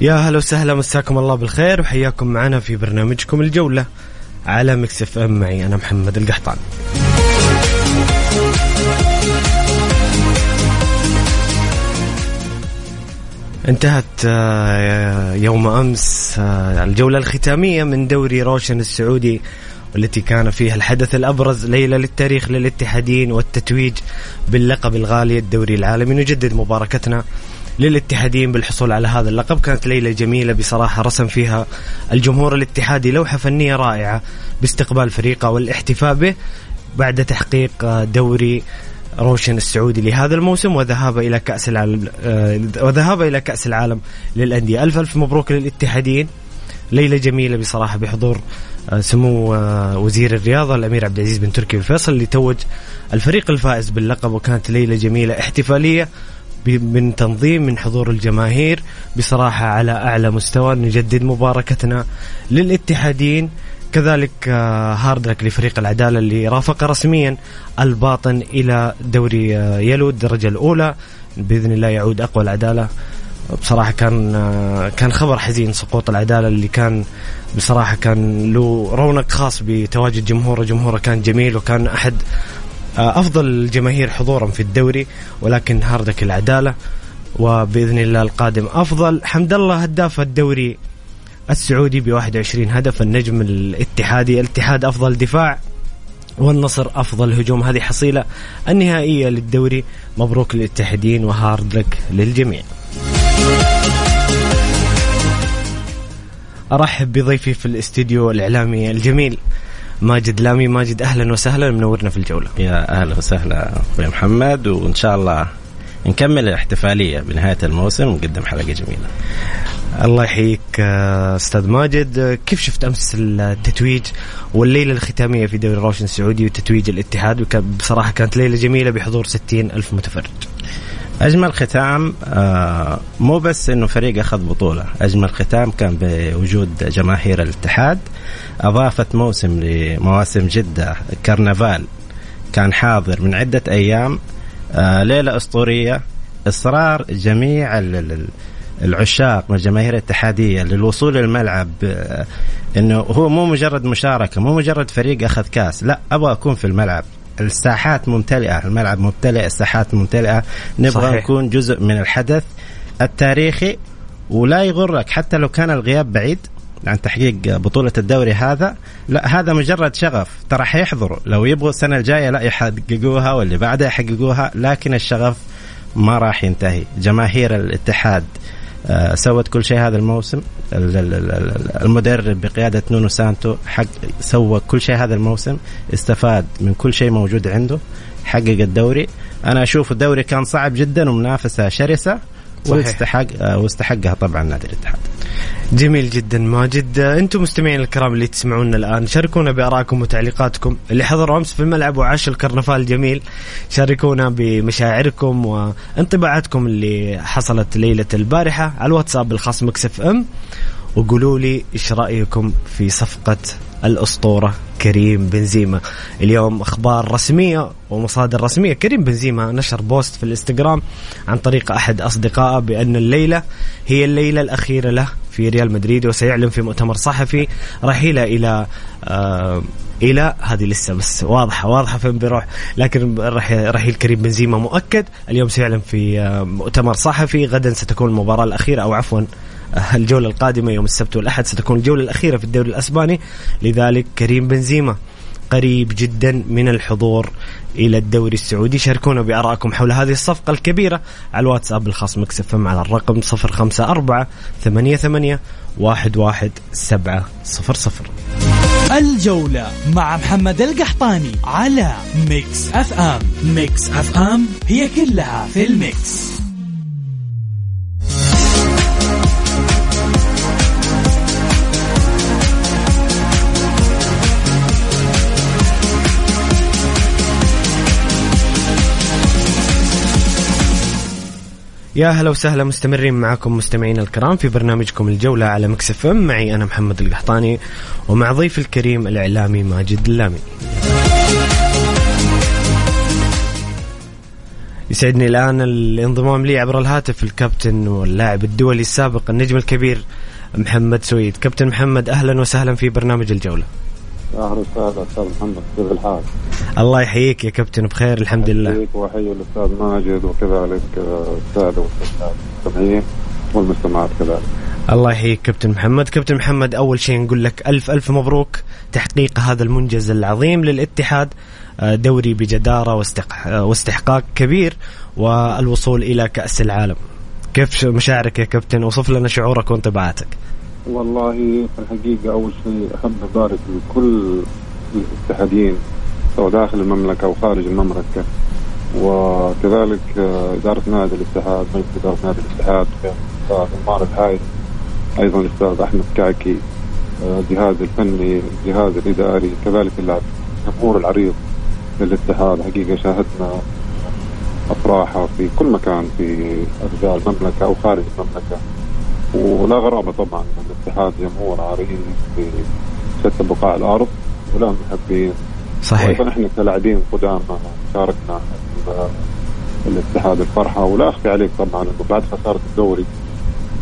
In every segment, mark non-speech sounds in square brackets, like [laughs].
يا هلا وسهلا مساكم الله بالخير وحياكم معنا في برنامجكم الجولة على Mix FM. معي أنا محمد القحطاني. انتهت آه، يوم أمس آه، الجولة الختامية من دوري روشن السعودي والتي كان فيها الحدث الأبرز ليلة للتاريخ للاتحاديين والتتويج باللقب الغالي الدوري العالمي. نجدد مباركتنا للاتحادين بالحصول على هذا اللقب. كانت ليلة جميلة بصراحة رسم فيها الجمهور الاتحادي لوحة فنية رائعة باستقبال فريقه والاحتفاء به بعد تحقيق دوري روشن السعودي لهذا الموسم وذهاب إلى كأس العالم آه، وذهاب إلى كأس العالم للأندية. ألف ألف مبروك للاتحادين ليلة جميلة بصراحة بحضور آه، سمو آه، وزير الرياضة الأمير عبد العزيز بن تركي الفيصل اللي توج الفريق الفائز باللقب وكانت ليلة جميلة احتفالية من تنظيم من حضور الجماهير بصراحة على أعلى مستوى. نجدد مباركتنا للاتحادين كذلك آه، هاردلك لفريق العدالة اللي رافق رسميا الباطن إلى دوري آه، يلو الدرجة الأولى. بإذن الله يعود أقوى العدالة. بصراحة كان آه، كان خبر حزين. سقوط العدالة اللي كان بصراحة كان له رونق خاص بتواجد جمهوره. جمهوره كان جميل وكان أحد أفضل الجماهير حضورا في الدوري ولكن هاردك العدالة وبإذن الله القادم أفضل. حمد الله هداف الدوري السعودي ب 21 هدف النجم الاتحادي الاتحاد أفضل دفاع والنصر أفضل هجوم. هذه حصيلة النهائية للدوري. مبروك للاتحادين وهارد لك للجميع. أرحب بضيفي في الاستديو الإعلامي الجميل ماجد لامي ماجد أهلا وسهلا منورنا في الجولة. يا أهلا وسهلا أخوي محمد وإن شاء الله نكمل الاحتفالية بنهاية الموسم ونقدم حلقة جميلة. الله يحييك آه، أستاذ ماجد. كيف شفت أمس التتويج والليلة الختامية في دوري روشن السعودي وتتويج الاتحاد؟ بصراحة كانت ليلة جميلة بحضور 60 ألف متفرج. أجمل ختام آه، مو بس إنه فريق أخذ بطولة أجمل ختام كان بوجود جماهير الاتحاد. أضافت موسم لمواسم جدة كرنفال كان حاضر من عدة أيام آه، ليلة أسطورية إصرار جميع العشاق والجماهير الاتحادية للوصول للملعب آه، إنه هو مو مجرد مشاركة مو مجرد فريق أخذ كاس لا أبغى أكون في الملعب. الساحات ممتلئة الملعب ممتلئ الساحات ممتلئة. نبغى صحيح. نكون جزء من الحدث التاريخي ولا يغرك حتى لو كان الغياب بعيد عن تحقيق بطولة الدوري هذا. لا هذا مجرد شغف. ترى حيحضروا لو يبغوا السنة الجاية لا يحققوها واللي بعدها يحققوها لكن الشغف ما راح ينتهي. جماهير الاتحاد سوت كل شيء هذا الموسم. المدرب بقيادة نونو سانتو حق سوى كل شيء هذا الموسم استفاد من كل شيء موجود عنده حقق الدوري. أنا أشوف الدوري كان صعب جدا ومنافسة شرسة. واستحق آه، واستحقها طبعا نادي الاتحاد. جميل جدا ماجد. أنتم مستمعين الكرام اللي تسمعونا الآن شاركونا بآرائكم وتعليقاتكم. اللي حضروا أمس في الملعب وعاش الكرنفال الجميل شاركونا بمشاعركم وانطباعاتكم اللي حصلت ليلة البارحة على الواتساب الخاص مكسف أم. وقولوا لي إيش رأيكم في صفقة الأسطورة كريم بنزيما. اليوم أخبار رسمية ومصادر رسمية. كريم بنزيما نشر بوست في الإنستغرام عن طريق أحد أصدقائه بأن الليلة هي الليلة الأخيرة له في ريال مدريد وسيعلن في مؤتمر صحفي رحيله إلى آه إلى هذه لسه بس واضحة واضحة فين بيروح. لكن رحيل كريم بنزيما مؤكد. اليوم سيعلن في آه، مؤتمر صحفي. غدا ستكون المباراة الأخيرة أو عفوا الجولة القادمة يوم السبت والأحد ستكون الجولة الأخيرة في الدوري الأسباني. لذلك كريم بنزيما قريب جدا من الحضور إلى الدوري السعودي. شاركونا بآرائكم حول هذه الصفقة الكبيرة على الواتساب الخاص Mix FM على الرقم 054 88 11700 الجولة مع محمد القحطاني على Mix FM. Mix FM هي كلها في ال mix. يا هلا وسهلا مستمرين معكم مستمعينا الكرام في برنامجكم الجولة على Mix FM. معي أنا محمد القحطاني ومعي ضيفي الكريم الإعلامي ماجد اللامي. يسعدني الآن الانضمام لي عبر الهاتف الكابتن واللاعب الدولي السابق النجم الكبير محمد سويد. كابتن محمد أهلا وسهلا في برنامج الجولة. أهلا وسهلا أستاذ محمد كيف الحال؟ الله يحييك يا كابتن بخير الحمد لله. يحييك وأحيي الأستاذ ماجد وكذلك السادة والمستمعين والمستمعات كذلك. الله يحييك كابتن محمد. كابتن محمد أول شيء نقول لك ألف ألف مبروك تحقيق هذا المنجز العظيم للاتحاد آه، دوري بجدارة واستحقاق كبير والوصول إلى كأس العالم. كيف مشاعرك يا كابتن؟ وصف لنا شعورك وانطباعاتك. والله في الحقيقة أول شيء أحب أبارك لكل الاتحاديين سواء داخل المملكة أو خارج المملكة. وكذلك آه، إدارة نادي الاتحاد مجلس إدارة نادي الاتحاد الأستاذ عمار الحايد أيضا الأستاذ أحمد كعكي آه، الجهاز الفني الجهاز الإداري كذلك الجمهور العريض للاتحاد. حقيقة شاهدنا أفراحة في كل مكان في أرجاء المملكة أو خارج المملكة. ولا غرابة طبعا الاتحاد جمهور عريض في شتى بقاع الأرض ولا محبين. صحيح. وأيضا إحنا كلاعبين قدام شاركنا الاتحاد الفرحة ولا أخفي عليك طبعا انه بعد خسارة الدوري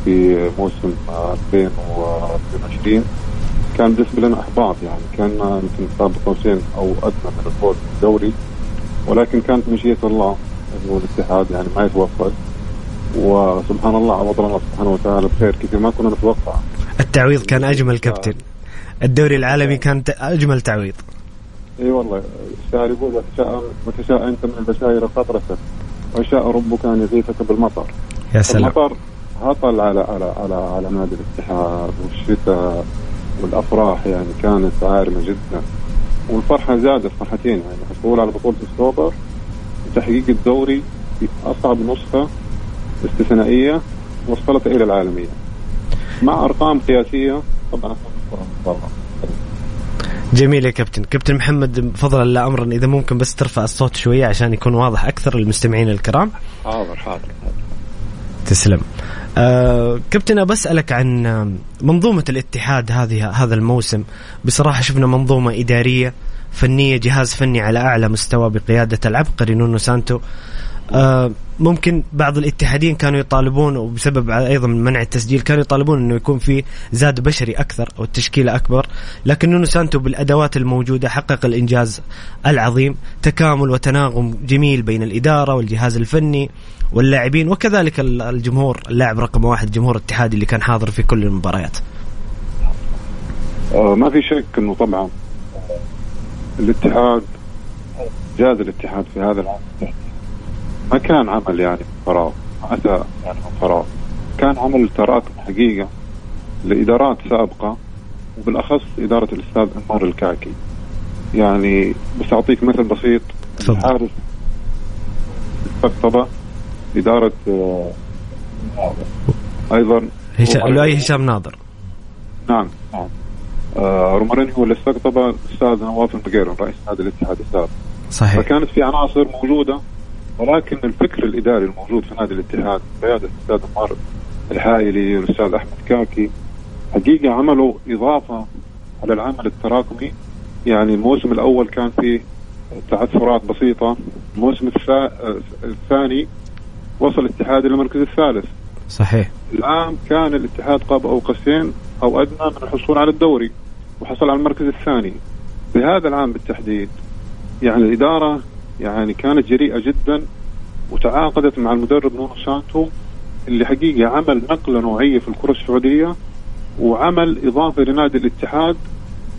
في موسم 2022 كان بالنسبة لنا أحباط يعني. كان يمكن قاب قوسين أو أدنى من الفوز بالدوري ولكن كانت مشيئة الله إنه الاتحاد يعني ما يتوفق وسبحان الله عوضنا الله سبحانه وتعالى بخير كثير. ما كنا نتوقع. التعويض كان أجمل كابتن. الدوري العالمي كان أجمل تعويض. إي والله. الشاعر يقول وتشاء وتشاء أنت من البشائر قطرة وشاء ربك أن يغيثك بالمطر. يا سلام. المطر هطل على على على على نادي الاتحاد والشتاء والأفراح يعني كانت عارمة جدا. والفرحة زادت فرحتين يعني الحصول على بطولة السوبر وتحقيق الدوري في أصعب نسخة استثنائية وصلت إلى العالمية. مع أرقام قياسية طبعا. جميل يا كابتن. كابتن محمد فضلا لا امرا إذا ممكن بس ترفع الصوت شوية عشان يكون واضح أكثر للمستمعين الكرام. حاضر حاضر تسلم. آه كابتن بسألك عن منظومة الاتحاد هذه هذا الموسم. بصراحة شفنا منظومة إدارية فنية جهاز فني على أعلى مستوى بقيادة العبقري نونو سانتو. آه ممكن بعض الاتحادين كانوا يطالبون وبسبب أيضا من منع التسجيل كانوا يطالبون إنه يكون في زاد بشري أكثر أو التشكيلة أكبر. لكن نونو سانتو بالأدوات الموجودة حقق الإنجاز العظيم. تكامل وتناغم جميل بين الإدارة والجهاز الفني واللاعبين وكذلك الجمهور اللاعب رقم واحد الجمهور الاتحادي اللي كان حاضر في كل المباريات. آه ما في شك إنه طبعا الاتحاد جاز الاتحاد في هذا العام. ما كان عمل يعني فراغ أتى يعني من فراغ. كان عمل تراكم حقيقة لإدارات سابقة وبالأخص إدارة الأستاذ أنور الكاكي. يعني بس أعطيك مثل بسيط. الحارس طبطبة إدارة آه، أيضا هشام لؤي هشام ناظر. نعم نعم. آه رومارينيو اللي استقطب الأستاذ نواف المقيرن رئيس نادي الاتحاد السابق. صحيح. فكانت في عناصر موجودة ولكن الفكر الإداري الموجود في نادي الاتحاد بقياده الاستاذ عمر الحائلي والاستاذ أحمد كاكي حقيقة عملوا إضافة على العمل التراكمي. يعني الموسم الأول كان فيه تعثرات بسيطة. الموسم الثاني وصل الاتحاد إلى المركز الثالث. صحيح. الآن كان الاتحاد قاب اوقسين أو أدنى من الحصول على الدوري وحصل على المركز الثاني. في هذا العام بالتحديد يعني الإدارة يعني كانت جريئة جدا وتعاقدت مع المدرب نونو سانتو اللي حقيقة عمل نقلة نوعية في الكرة السعودية وعمل إضافة لنادي الاتحاد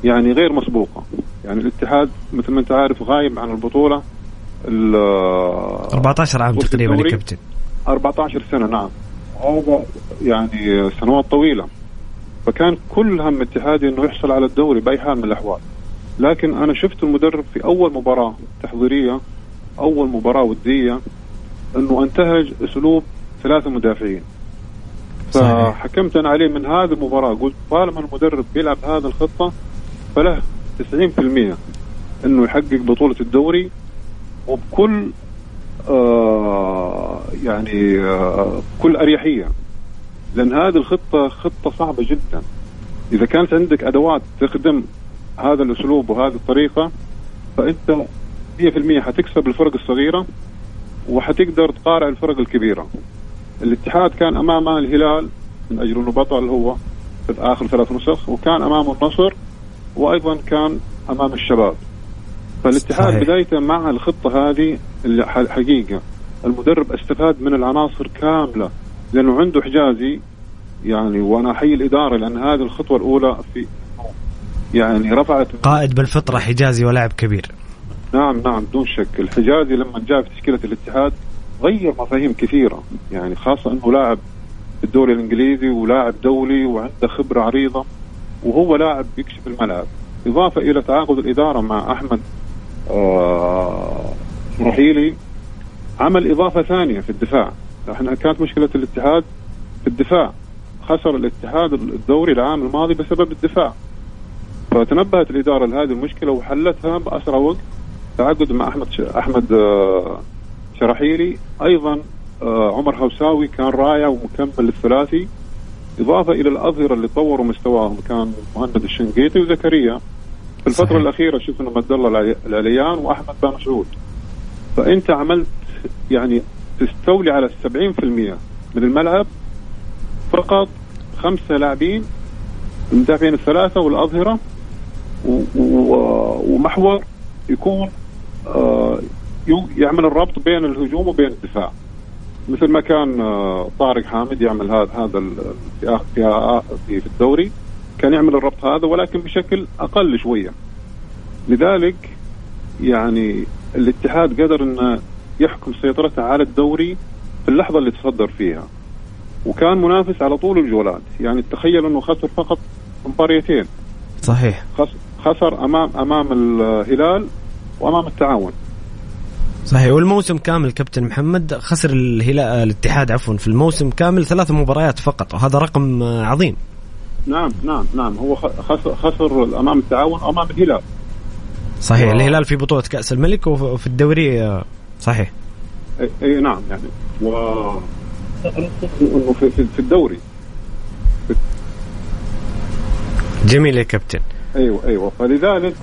يعني غير مسبوقة. يعني الاتحاد مثل ما أنت عارف غايب عن البطولة ال [laughs] 14 عام تقريبا يا كابتن. 14 سنة نعم. هذا يعني سنوات طويلة. فكان كل هم اتحادي إنه يحصل على الدوري بأي حال من الأحوال. لكن أنا شفت المدرب في أول مباراة تحضيرية أول مباراة ودية إنه انتهج أسلوب ثلاثة مدافعين. فحكمت أنا عليه من هذه المباراة قلت طالما المدرب بيلعب هذه الخطة فله 90% إنه يحقق بطولة الدوري وبكل آه يعني آه كل أريحية. لأن هذه الخطة خطة صعبة جدا. إذا كانت عندك أدوات تخدم هذا الأسلوب وهذه الطريقة فأنت 100% حتكسب الفرق الصغيرة وحتقدر تقارع الفرق الكبيرة. الاتحاد كان أمام الهلال من أجل إنه بطل هو في آخر ثلاث نسخ وكان امامه النصر وأيضا كان أمام الشباب. فالاتحاد صحيح. بدايته مع الخطة هذه اللي حقيقة. المدرب استفاد من العناصر كاملة لأنه عنده حجازي يعني وأنا أحيي الإدارة لأن هذه الخطوة الأولى في يعني رفعت قائد بالفطرة حجازي ولاعب كبير. نعم نعم بدون شك. الحجازي لما جاء في تشكيلة الاتحاد غير مفاهيم كثيرة. يعني خاصة إنه لاعب في الدوري الإنجليزي ولاعب دولي وعنده خبرة عريضة وهو لاعب يكشف الملعب. إضافة إلى تعاقد الإدارة مع أحمد آه رحيلي عمل إضافة ثانية في الدفاع. إحنا كانت مشكلة الاتحاد في الدفاع. خسر الاتحاد الدوري العام الماضي بسبب الدفاع. فتنبهت الإدارة لهذه المشكلة وحلتها بأسرع وقت تعاقد مع أحمد ش... أحمد آه، شراحيلي أيضا آه، عمر هوساوي كان رائع ومكمل للثلاثي. إضافة إلى الأظهرة اللي طوروا مستواهم كان مهند الشنقيطي وزكريا. في الفترة صحيح. الأخيرة شفنا مد الله العليان وأحمد بن مسعود. فأنت عملت يعني تستولي على 70% من الملعب. فقط خمسة لاعبين المدافعين الثلاثة والأظهرة. ومحور يكون آه، يعمل الربط بين الهجوم وبين الدفاع. مثل ما كان آه، طارق حامد يعمل هذا هذا في في في الدوري كان يعمل الربط هذا ولكن بشكل أقل شوية. لذلك يعني الاتحاد قدر إنه يحكم سيطرته على الدوري في اللحظة اللي تصدر فيها. وكان منافس على طول الجولات. يعني تخيل إنه خسر فقط مباريتين. صحيح. خسر امام أمام الهلال وأمام التعاون. صحيح. والموسم كامل كابتن محمد خسر الهلال الاتحاد عفوا في الموسم كامل ثلاث مباريات فقط وهذا رقم عظيم. نعم نعم نعم. هو خسر, خسر أمام التعاون امام الهلال. صحيح. و... الهلال في بطولة كأس الملك وفي الدوري صحيح. اي, أي نعم يعني. و في الدوري. جميل يا كابتن. أيوه أيوه. فلذلك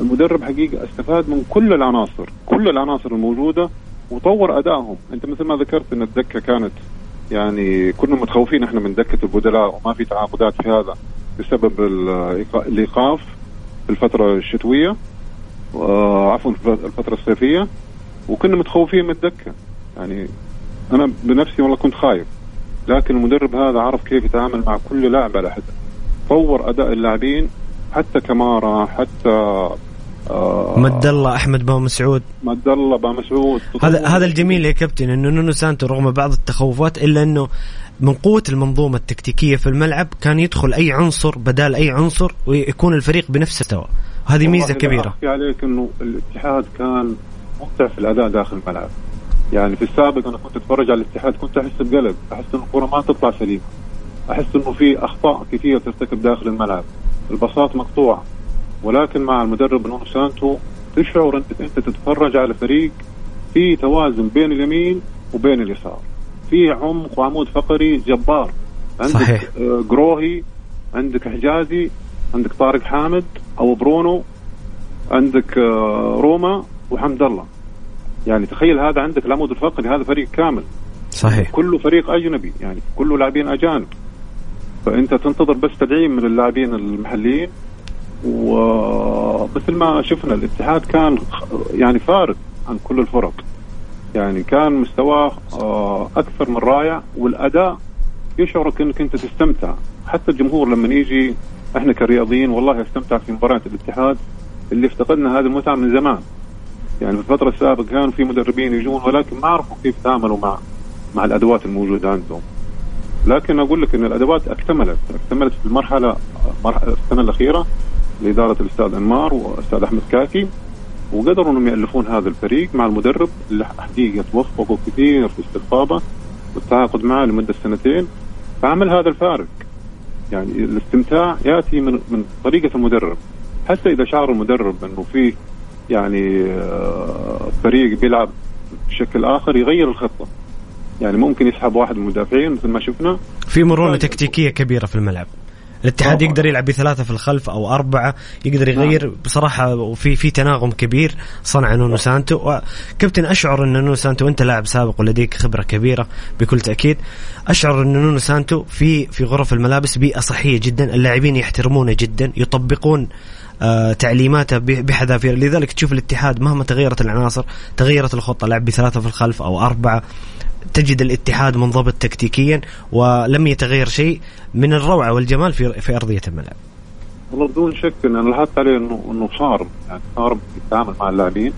المدرب حقيقة استفاد من كل العناصر كل العناصر الموجودة وطور أدائهم. أنت مثل ما ذكرت إن الدكة كانت يعني كنا متخوفين إحنا من دكة البدلاء وما في تعاقدات في هذا بسبب الإيقاف في الفترة الشتوية عفوا الفترة الصيفية. وكنا متخوفين من الدكة. يعني أنا بنفسي والله كنت خايف. لكن المدرب هذا عرف كيف يتعامل مع كل لاعب على حدة. طور أداء اللاعبين حتى كمارا حتى آه مد الله أحمد با مسعود. مد الله با مسعود. هذا هذا الجميل يا كابتن إنه نونو سانتو رغم بعض التخوفات إلا إنه من قوة المنظومة التكتيكية في الملعب كان يدخل أي عنصر بدال أي عنصر ويكون الفريق بنفس السواء هذه ميزة كبيرة. عليك أنه الاتحاد كان ممتع في الأداء داخل الملعب. يعني في السابق أنا كنت أتفرج على الاتحاد كنت أحس بقلق أحس أن الكرة ما تطلع سليمة. أحس أنه في أخطاء كثيرة ترتكب داخل الملعب. البساط مقطوعة. ولكن مع المدرب نونو سانتو تشعر انت أنت تتفرج على فريق في توازن بين اليمين وبين اليسار. في عمق وعمود فقري جبار. عندك صحيح. جروهي آه، عندك حجازي عندك طارق حامد أو برونو عندك آه، روما وحمد الله. يعني تخيل هذا عندك العمود الفقري هذا فريق كامل. صحيح. كله فريق أجنبي يعني كله لاعبين أجانب. فأنت تنتظر بس تدعيم من اللاعبين المحليين ومثل ما شفنا الاتحاد كان يعني فارق عن كل الفرق. يعني كان مستواه أكثر من رائع والأداء يشعرك إنك أنت تستمتع. حتى الجمهور لما يجي إحنا كرياضيين والله أستمتع في مباراة الاتحاد اللي افتقدنا هذه المتعة من زمان. يعني في الفترة السابقة كانوا في مدربين يجون ولكن ما عرفوا كيف يتعاملوا مع مع الأدوات الموجودة عندهم. لكن أقول لك إن الأدوات أكتملت أكتملت في المرحلة السنة الأخيرة لإدارة الأستاذ أنمار والأستاذ أحمد كاكي وقدروا إنهم يألفون هذا الفريق مع المدرب اللي حقيقه توفقوا كثير في استقطابه والتعاقد معه لمدة سنتين. فعمل هذا الفارق. يعني الاستمتاع يأتي من من طريقة المدرب. حتى إذا شعر المدرب إنه في يعني آه، فريق بيلعب بشكل آخر يغير الخطة. يعني ممكن يسحب واحد من المدافعين مثل ما شفنا. في مرونة تكتيكية كبيرة في الملعب. الاتحاد أوه. يقدر يلعب بثلاثة في الخلف أو أربعة يقدر يغير. نعم. بصراحة وفي في تناغم كبير صنع نونو سانتو. كابتن أشعر أن نونو سانتو أنت لاعب سابق ولديك خبرة كبيرة بكل تأكيد. أشعر أن نونو سانتو في في غرف الملابس بيئة صحية جدا. اللاعبين يحترمونه جدا يطبقون تعليماته بحذافيرها. لذلك تشوف الاتحاد مهما تغيرت العناصر تغيرت الخطة لعب بثلاثة في الخلف أو أربعة تجد الاتحاد منضبط تكتيكيا ولم يتغير شيء من الروعة والجمال في في أرضية الملعب. والله بدون شك إن أنا لاحظت عليه انه إنه صارم. يعني صارم في التعامل مع اللاعبين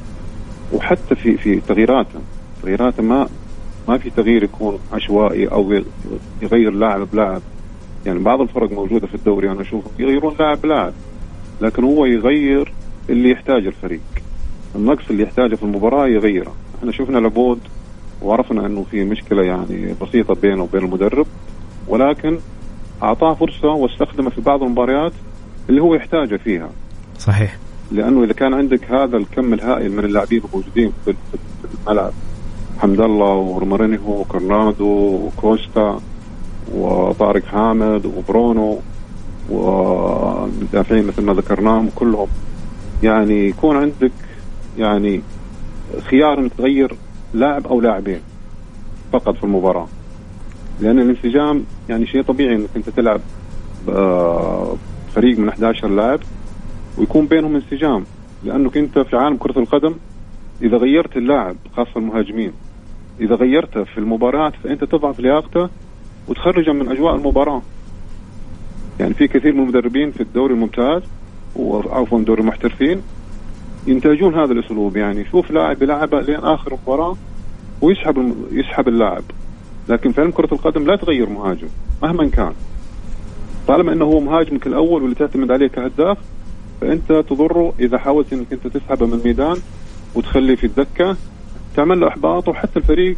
وحتى في في تغييراته. تغييراته ما ما في تغيير يكون عشوائي أو يغير لاعب بلاعب. يعني بعض الفرق موجودة في الدوري أنا أشوفهم يغيرون لاعب بلاعب. لكن هو يغير اللي يحتاجه الفريق. النقص اللي يحتاجه في المباراة يغيره. إحنا شفنا لابود وعرفنا انه في مشكلة يعني بسيطة بينه وبين المدرب ولكن اعطاه فرصة واستخدمه في بعض المباريات اللي هو يحتاجه فيها. صحيح. لأنه إذا كان عندك هذا الكم الهائل من اللاعبين الموجودين في الملعب حمد الله ورمارينيهو وكرنادو وكوستا وطارق حامد وبرونو ومدافعين مثل ما ذكرناهم كلهم. يعني يكون عندك يعني خيار إنك تغير لاعب أو لاعبين فقط في المباراة. لأن الانسجام يعني شيء طبيعي إنك أنت تلعب فريق من 11 لاعب ويكون بينهم انسجام. لأنك أنت في عالم كرة القدم إذا غيرت اللاعب خاصة المهاجمين إذا غيرته في المباراة فأنت تضعف لياقته وتخرجه من أجواء المباراة. يعني في كثير من المدربين في الدوري الممتاز وعفوا دوري المحترفين ينتهجون هذا الأسلوب. يعني شوف لاعب يلعبه لين آخر مباراة ويسحب يسحب اللاعب. لكن في علم كرة القدم لا تغير مهاجم مهما كان. طالما إنه هو مهاجمك الأول واللي تعتمد عليه كهداف فأنت تضره إذا حاولت إنك أنت تسحبه من الميدان وتخليه في الدكة تعمل له احباط وحتى الفريق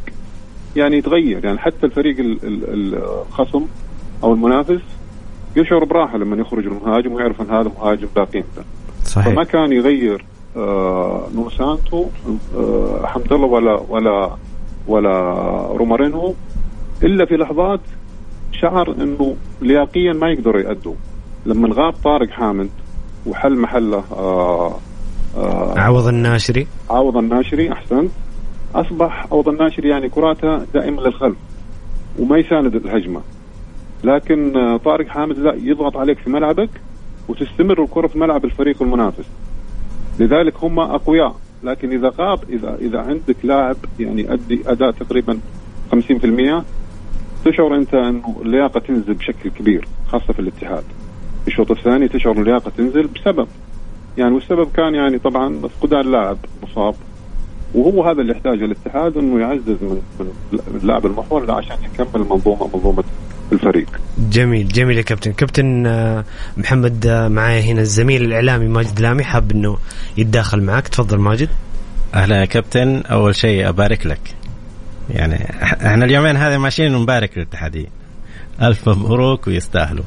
يعني يتغير. يعني حتى الفريق الخصم أو المنافس يشعر براحة لما يخرج المهاجم ويعرف أن هذا مهاجم لا قيمته صحيح. فما كان يغير آه نور سانتو آه حمد الله ولا ولا ولا رومارينو إلا في لحظات شعر إنه لياقيا ما يقدروا يأدوا. لما غاب طارق حامد وحل محله آه آه عوض الناشري. عوض الناشري احسنت أصبح عوض الناشري يعني كراته دائما للخلف وما يساند الهجمة. لكن آه طارق حامد لا يضغط عليك في ملعبك وتستمر الكرة في ملعب الفريق المنافس. لذلك هم أقوياء. لكن إذا غاب إذا إذا عندك لاعب يعني يؤدي أداء تقريبا 50% تشعر أنت أنه اللياقة تنزل بشكل كبير خاصة في الاتحاد. الشوط الثاني تشعر اللياقة تنزل بسبب يعني والسبب كان يعني طبعا فقدان اللاعب مصاب. وهو هذا اللي يحتاجه الاتحاد أنه يعزز من اللاعب المحور عشان يكمل المنظومه منظومة الفريق. جميل جميل يا كابتن. كابتن آه، محمد آه، معايا هنا الزميل الإعلامي ماجد لامي حاب إنه يتداخل معك. تفضل ماجد. أهلا يا كابتن. أول شيء أبارك لك. يعني إحنا اليومين هذه ماشيين نبارك للاتحاديين ألف مبروك ويستاهلوا.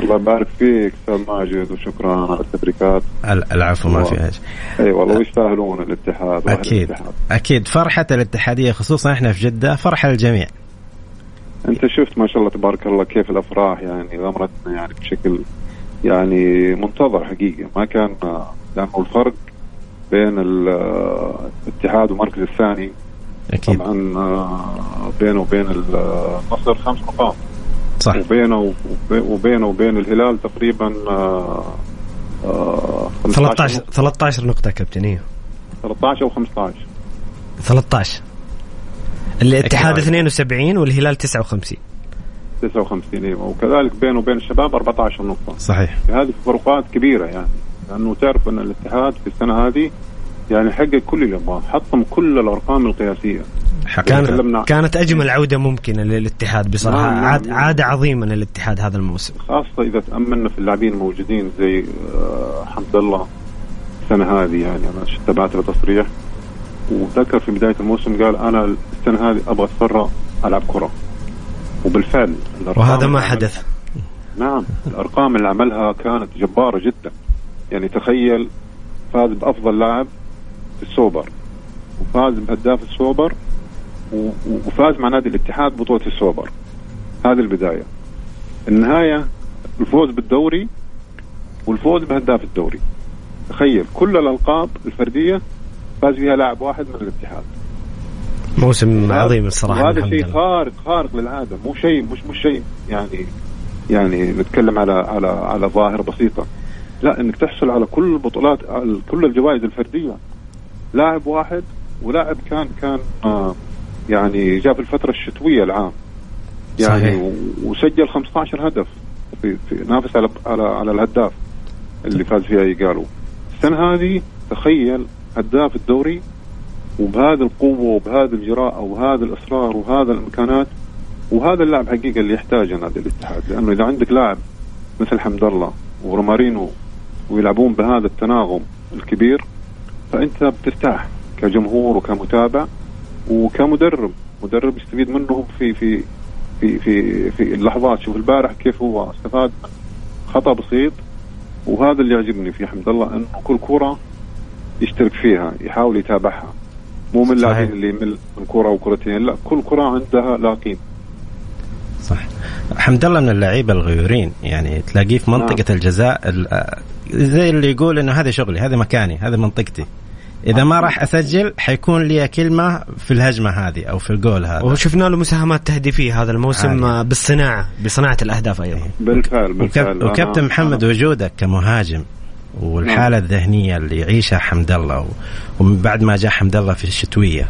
الله يبارك فيك أستاذ ماجد وشكرا على التبريكات. العفو ما في حاجة أي والله ويستاهلون الاتحاد أكيد. الاتحاد. أكيد. فرحة الاتحادية خصوصا إحنا في جدة فرحة للجميع. أنت شفت ما شاء الله تبارك الله كيف الأفراح يعني غمرتنا يعني بشكل يعني منتظر حقيقة. ما كان لأنه الفرق بين الاتحاد والمركز الثاني أكيد. طبعا آه، بينه وبين النصر خمس نقاط صح. وبينه وب- وبينه وبين الهلال تقريبا آه، آه، 13 نقطة. 13 نقطة كابتن أيوه 13 أو 15 13 الاتحاد أكيد. 72 والهلال 59 59 أيوه وكذلك بينه وبين الشباب 14 نقطة. صحيح. هذه فروقات كبيرة يعني. لأنه تعرف أن الاتحاد في السنة هذه يعني حقق كل اللي يبغاه حطم كل الأرقام القياسية. حقيقة تكلمنا- كانت كانت أجمل عودة ممكنة للاتحاد بصراحة. نعم، نعم، عاد نعم. عاده عظيمه للاتحاد هذا الموسم. خاصة إذا تأملنا في اللاعبين الموجودين زي آه، حمد الله السنة هذه يعني أنا تابعت له تصريح. وذكر في بداية الموسم قال أنا السنة هذه أبغى أتفرغ ألعب كرة. وبالفعل وهذا ما حدث. نعم الأرقام اللي عملها كانت جبارة جدا. يعني تخيل فاز بأفضل لاعب في السوبر وفاز بهداف السوبر وفاز مع نادي الاتحاد بطوله السوبر. هذه البداية. النهاية الفوز بالدوري والفوز بهداف الدوري. تخيل كل الألقاب الفردية فاز فيها لاعب واحد من الاتحاد. موسم عظيم الصراحة وهذا شيء. خارق خارق للعاده مو شيء مش مش شيء يعني يعني نتكلم على على على ظاهرة بسيطة. لا إنك تحصل على كل البطولات على كل الجوائز الفردية. لاعب واحد ولاعب كان كان آه يعني جاء في الفترة الشتوية العام. يعني صحيح. وسجل 15 هدف في, في نافس على على على الهداف اللي فاز فيها يقالوا السنة هذه تخيل هداف الدوري وبهذه القوة وبهذه الجراءة وهذا الإصرار وهذا الإمكانات وهذا اللاعب حقيقة اللي يحتاجه نادي الاتحاد. لأنه إذا عندك لاعب مثل حمد الله ورومارينو ويلعبون بهذا التناغم الكبير فأنت بترتاح كجمهور وكمتابع وكمدرب. مدرب يستفيد منهم في في في في في اللحظات. شوف البارح كيف هو استفاد خطأ بسيط وهذا اللي يعجبني في حمد الله إنه كل كرة يشترك فيها يحاول يتابعها. مو من اللاعبين. اللي يمل من كره وكرتين لا كل كرة عندها لا قيمه صح حمد الله من اللعيبة الغيورين. يعني تلاقيه في منطقة نعم. الجزاء ال- زي اللي يقول إنه هذا شغلي هذا مكاني هذا منطقتي. إذا ما راح أسجل حيكون لي كلمة في الهجمة هذه أو في الجول هذا. وشفنا له مساهمات تهديفية هذا الموسم عالية. آه، بالصناعة بصناعة الأهداف أيضا. بالفعل بالفعل. وكاب- وكابتن أنا- محمد أنا- وجودك كمهاجم والحالة الذهنية اللي يعيشها حمد الله ومن بعد ما جاء حمد الله في الشتوية.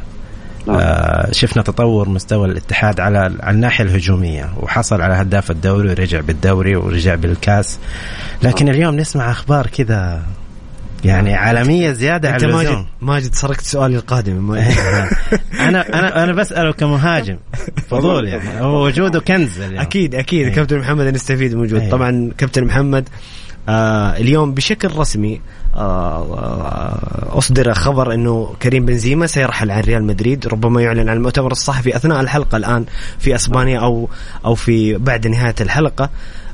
نعم. آه شفنا تطور مستوى الاتحاد على على الناحية الهجومية وحصل على هداف الدوري ورجع بالدوري ورجع بالكاس. لكن اليوم نسمع أخبار كذا يعني عالمية زيادة أنت على ماجد اللزوم. ماجد سرقت سؤالي القادم. [laughs] أنا أنا أنا بسأله كمهاجم. فضول يعني. هو وجوده كنز اليوم. أكيد أكيد. إيه. كابتن محمد نستفيد من إيه. طبعا كابتن محمد آه اليوم بشكل رسمي آه آه أصدر خبر إنه كريم بنزيما سيرحل عن ريال مدريد ربما يعلن عن المؤتمر الصحفي أثناء الحلقة الآن في أسبانيا أو أو في بعد نهاية الحلقة.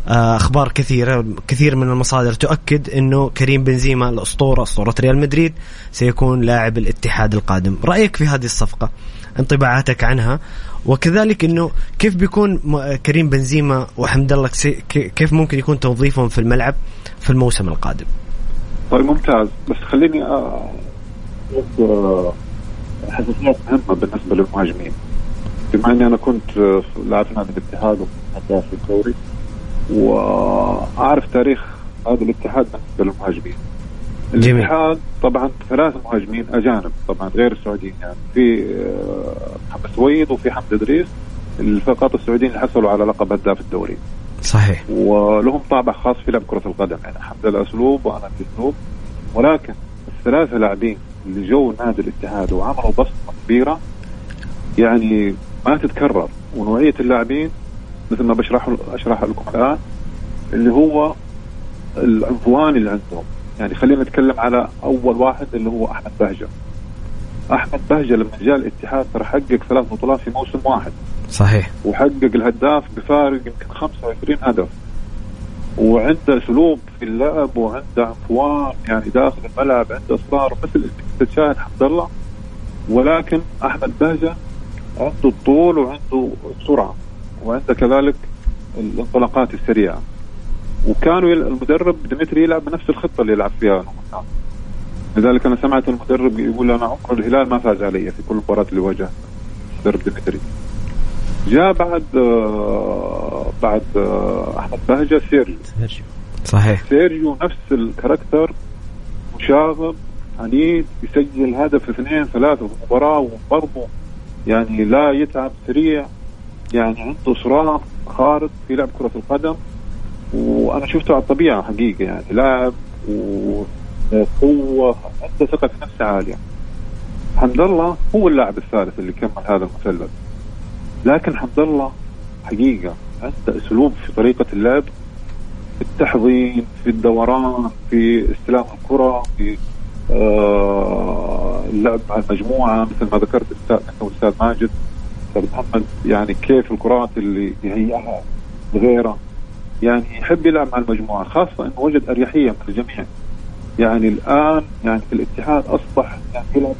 آه، أخبار كثيرة كثير من المصادر تؤكد إنه كريم بنزيما الأسطورة أسطورة ريال مدريد سيكون لاعب الاتحاد القادم. رأيك في هذه الصفقة؟ انطباعاتك عنها. وكذلك إنه كيف بيكون كريم بنزيما وحمد الله كيف ممكن يكون توظيفهم في الملعب في الموسم القادم؟ طيب ممتاز. بس خليني آه، حساسيات مهمة بالنسبة للمهاجمين. بما إني أنا كنت آه، لاعب نادي الاتحاد وكنت في الدوري وأعرف تاريخ هذا الاتحاد بالنسبة للمهاجمين جميل. الاتحاد طبعا ثلاث مهاجمين أجانب طبعا غير السعوديين يعني. في آه، محمد سويد وفي حمد إدريس فقط السعوديين اللي حصلوا على لقب هداف الدوري. صحيح. ولهم طابع خاص في لعب كرة القدم يعني. حمد الله أسلوب وأنا في أسلوب ولكن الثلاثة لاعبين اللي جو نادي الاتحاد وعملوا بصمة كبيرة يعني ما تتكرر. ونوعية اللاعبين مثل ما بشرح أشرح لكم الآن اللي هو العنفوان اللي عندهم. يعني خلينا نتكلم على أول واحد اللي هو أحمد بهجة. أحمد بهجة لما جاء الاتحاد ترى حقق ثلاث بطولات في موسم واحد. صحيح. وحقق الهداف بفارق يمكن 25 هدف. وعنده اسلوب في اللعب وعنده عنفوان يعني داخل الملعب عنده أصرار مثل تشاهد حمد الله. ولكن أحمد بهجة عنده الطول وعنده السرعة وعنده كذلك الانطلاقات السريعة. وكانوا. المدرب ديمتري يلعب بنفس الخطة اللي يلعب فيها لذلك أنا سمعت المدرب يقول أنا عمر الهلال ما فاز علي في كل مباراة اللي واجهها. المدرب ديمتري. جاء بعد آه بعد آه أحمد بهجة سيرجيو. صحيح. سيرجيو نفس ال character مشاغب عنيد يسجل هدف اثنين ثلاثة في المباراة وبرضه يعني لا يتعب سريع يعني عنده صراع خارق في لعب كرة القدم. وأنا شفته على الطبيعة حقيقة يعني. لاعب وقوة عنده ثقة في نفسه عالية. حمد الله هو اللاعب الثالث اللي كمل هذا المثلث لكن حمد الله حقيقة عنده أسلوب في طريقة اللعب في التحضين في الدوران في استلام الكرة في آه اللعب مع المجموعة مثل ما ذكرت أنت والأستاذ ماجد. أستاذ محمد يعني كيف الكرات اللي يهيئها لغيره يعني يحب يلعب مع المجموعة خاصة إنه وجد أريحية من الجميع. يعني الآن يعني في الاتحاد أصبح يعني يلعب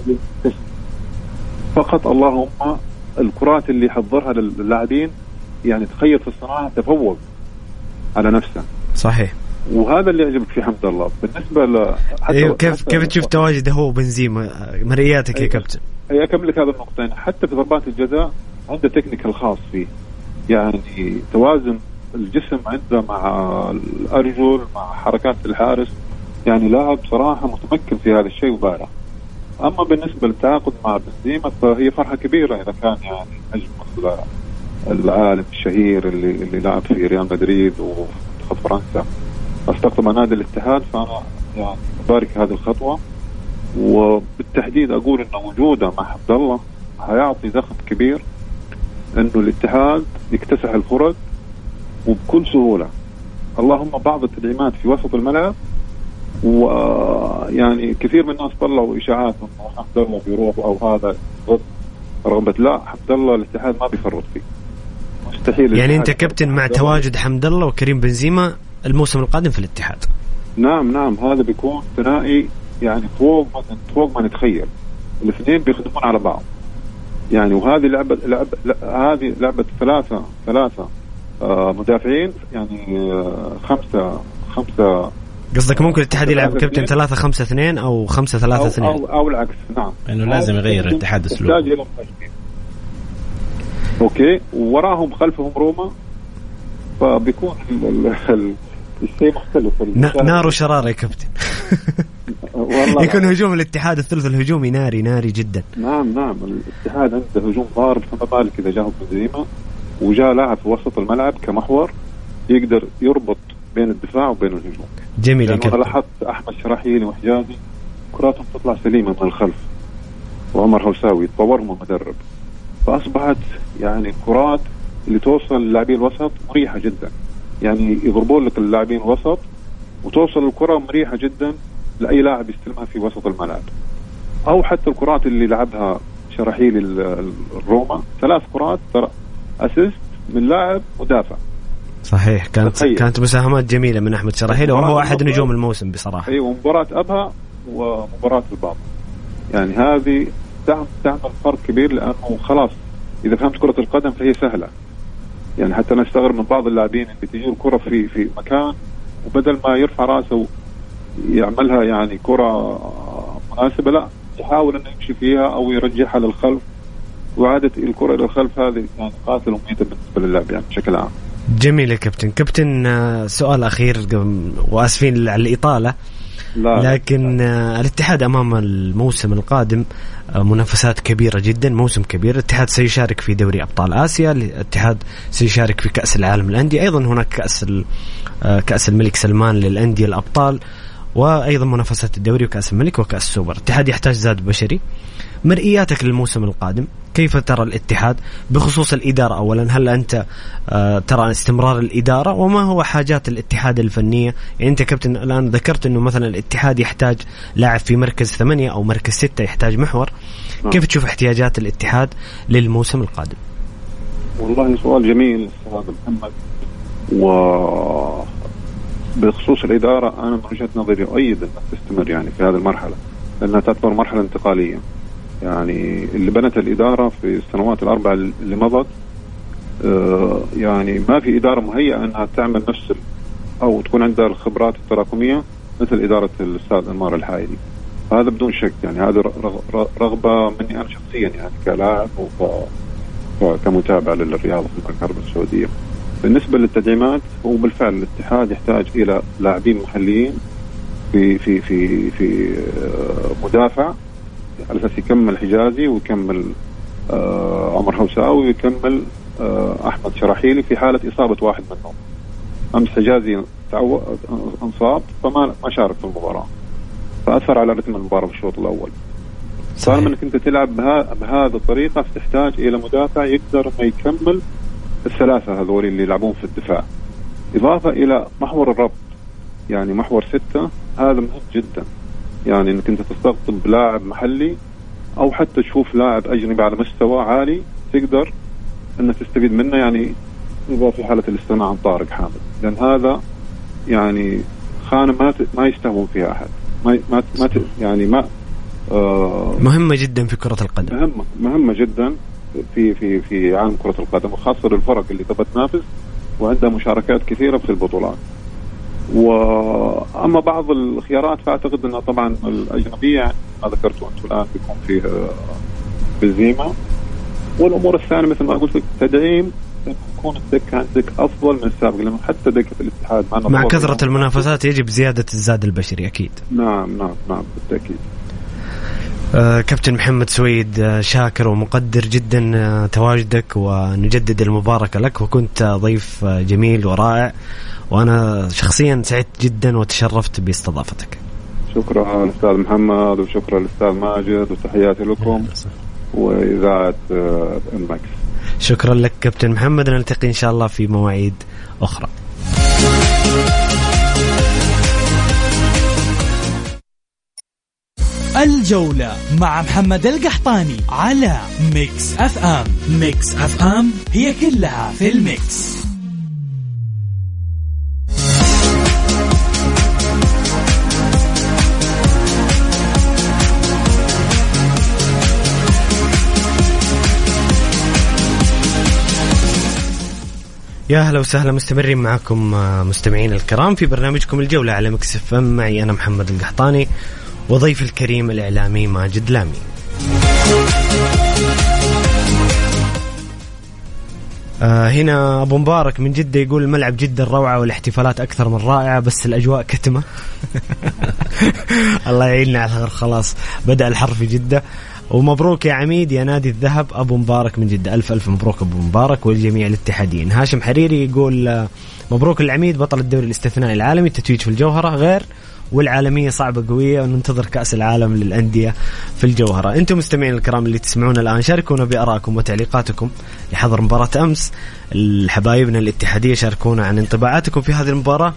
فقط اللهم الكرات اللي يحضرها للاعبين يعني تخيل في الصناعة تفوق على نفسه. صحيح. وهذا اللي يعجبك في حمد الله. بالنسبة ل أيوه كيف كيف تشوف تواجده هو بنزيما مرئياتك يا كابتن. اي اكمل لك هذا النقطتين. حتى في ضربات الجزاء عنده تكنيك الخاص فيه. يعني توازن الجسم عنده مع الأرجل مع حركات الحارس. يعني لاعب صراحة متمكن في هذا الشيء وبارع أما بالنسبة للتعاقد مع بنزيما فهي فرحة كبيرة إذا كان يعني نجم العالم الشهير اللي اللي لعب في ريال مدريد ومنتخب فرنسا. استقطب نادي الاتحاد فأنا يعني أبارك هذه الخطوة. وبالتحديد أقول إن وجوده مع عبد الله حيعطي دخل كبير إنه الاتحاد يكتسح الفرص وبكل سهولة. اللهم بعض التدعيمات في وسط الملعب ويعني كثير من الناس طلعوا اشاعات انه حمد الله بيروح أو هذا. ضد رغبه لا حمد الله الاتحاد ما بيفرط فيه. مستحيل يعني أنت كابتن مع تواجد حمد الله وكريم بنزيما الموسم القادم في الاتحاد. نعم نعم هذا بيكون ثنائي يعني فوق ما فوق ما نتخيل. الاثنين بيخدمون على بعض. يعني وهذه لعبة لعبة هذه لعبة ثلاثة ثلاثة. مدافعين يعني آه خمسة خمسة. قصدك ممكن الاتحاد يلعب كابتن 3 5 2 أو 5 3 2 أو, أو, العكس نعم. انه لازم يغير الاتحاد اسلوبه أوكي. ووراهم خلفهم روما. فبيكون الشيء مختلف. نار وشراره يا كابتن. [laughs] والله. يكون هجوم الاتحاد الثلث الهجومي ناري ناري جدا. نعم نعم. الاتحاد عنده هجوم ضارب فما بالك إذا جاهم بنزيما. وجاء لاعب في وسط الملعب كمحور يقدر يربط بين الدفاع وبين الهجوم. جميل يا كابتن لاحظت أحمد شراحيلي وحجازي كراتهم تطلع سليمة من الخلف وعمر هوساوي طورهم المدرب فأصبحت يعني كرات اللي توصل للاعبين الوسط مريحة جدا. يعني يضربون لك اللاعبين الوسط وتوصل الكرة مريحة جدا لأي لاعب يستلمها في وسط الملعب. أو حتى الكرات اللي لعبها شراحيل الروما ثلاث كرات ترى اسيست من لاعب مدافع. صحيح. كانت تخيل. كانت مساهمات جميلة من أحمد شراحيل وهو احد نجوم الموسم بصراحة. أيوه مباراة أبها ومباراة البابا يعني هذه تعمل فرق كبير لأنه خلاص إذا فهمت كرة القدم فهي سهلة. يعني حتى أنا أستغرب من بعض اللاعبين اللي تجي الكرة في في مكان وبدل ما يرفع رأسه يعملها يعني كرة مناسبة لا يحاول إنه يمشي فيها أو يرجعها للخلف. وعادة الكرة إلى الخلف هذه يعني قاتل وميتة بالنسبة للعب يعني بشكل عام. جميل يا كابتن، كابتن آه، سؤال أخير وآسفين على الإطالة. لا لكن لا. الاتحاد أمام الموسم القادم آه، منافسات كبيرة جدا موسم كبير. الاتحاد سيشارك في دوري أبطال آسيا الاتحاد سيشارك في كأس العالم للأندية. أيضا هناك كأس آه، كأس الملك سلمان للأندية الأبطال. وأيضا منافسات الدوري وكأس الملك وكأس السوبر. الاتحاد يحتاج زاد بشري. مرئياتك للموسم القادم. كيف ترى الاتحاد؟ بخصوص الإدارة أولا. هل أنت آه، ترى استمرار الإدارة؟ وما هو حاجات الاتحاد الفنية؟ يعني أنت كابتن الآن ذكرت أنه مثلا الاتحاد يحتاج لاعب في مركز ثمانية أو مركز ستة يحتاج محور. نعم. كيف تشوف احتياجات الاتحاد للموسم القادم؟ والله سؤال جميل أستاذ محمد. و بخصوص الإدارة أنا من وجهة نظري أؤيد أنها تستمر يعني في هذه المرحلة لأنها تعتبر مرحلة انتقالية يعني اللي بنت الإدارة في السنوات الأربع اللي مضت آه، يعني ما في إدارة مهيئة أنها تعمل نفس أو تكون عندها الخبرات التراكمية مثل إدارة الأستاذ أنمار الحايلي هذا بدون شك يعني هذا رغبة مني أنا شخصيا يعني كلاعب كمتابعه للرياضة في المملكة العربية السعودية. بالنسبة للتدعيمات هو بالفعل الاتحاد يحتاج إلى لاعبين محليين في في في في آه، مدافع على أساس يكمل حجازي ويكمل آه، عمر هوساوي ويكمل آه، أحمد شراحيلي في حالة إصابة واحد منهم. أمس حجازي انصاب فما ما شارك في المباراة. فأثر على رتم المباراة في الشوط الأول. صار إنك أنت تلعب بها بهذه الطريقة فتحتاج إلى مدافع يقدر إنه يكمل الثلاثة هذول اللي يلعبون في الدفاع. إضافة إلى محور الربط. يعني محور ستة هذا مهم جدا. يعني إنك أنت تستقطب لاعب محلي أو حتى تشوف لاعب أجنبي على مستوى عالي تقدر إنك تستفيد منه. يعني في حالة الاستغناء عن طارق حامد. لأن هذا يعني خانة ما ما يستهون فيها أحد. ما ما, ما يعني ما آه مهمة جدا في كرة القدم. مهمة مهمة جدا. في في في عالم كرة القدم وخاصة للفرق اللي تبغى تنافس وعندها مشاركات كثيرة في البطولات. وأما بعض الخيارات فأعتقد إنها طبعا الأجنبية ما ذكرته أنتم الآن بيكون فيه بنزيما. والأمور الثانية مثل ما قلت لك تدعيم يكون الدكة عندك أفضل من السابق لأنه حتى دكة الاتحاد مع, مع كثرة المنافسات يجب زيادة الزاد البشري أكيد. نعم نعم نعم بالتأكيد. آه كابتن محمد سويد آه شاكر ومقدر جدا آه تواجدك ونجدد المباركة لك وكنت ضيف آه، جميل ورائع وأنا شخصيا سعدت جدا وتشرفت باستضافتك. شكرا أستاذ محمد وشكرا للأستاذ ماجد وتحياتي لكم وإذاعة ال Mix آه، شكرا لك كابتن محمد نلتقي إن شاء الله في مواعيد أخرى. الجولة مع محمد القحطاني على Mix FM Mix FM هي كلها في ال mix. يا أهلا وسهلا مستمرين معكم آه، مستمعين الكرام في برنامجكم الجولة على Mix FM معي أنا محمد القحطاني. وضيفي الكريم الإعلامي ماجد لامي. آه هنا أبو مبارك من جدة يقول الملعب جدا روعه والاحتفالات أكثر من رائعة بس الأجواء كتمة. [laughs] الله يعيننا على الخير خلاص بدأ الحر في جدة. ومبروك يا عميد يا نادي الذهب أبو مبارك من جدة. ألف ألف مبروك أبو مبارك والجميع الاتحاديين. هاشم حريري يقول آه، مبروك العميد بطل الدوري الاستثنائي العالمي التتويج في الجوهرة. غير والعالمية صعبة قوية وننتظر كأس العالم للأندية في الجوهرة. أنتم مستمعين الكرام اللي تسمعونا الآن شاركونا بارائكم وتعليقاتكم لحظر مباراة أمس. الحبايبنا الاتحادية شاركونا عن انطباعاتكم في هذه المباراة.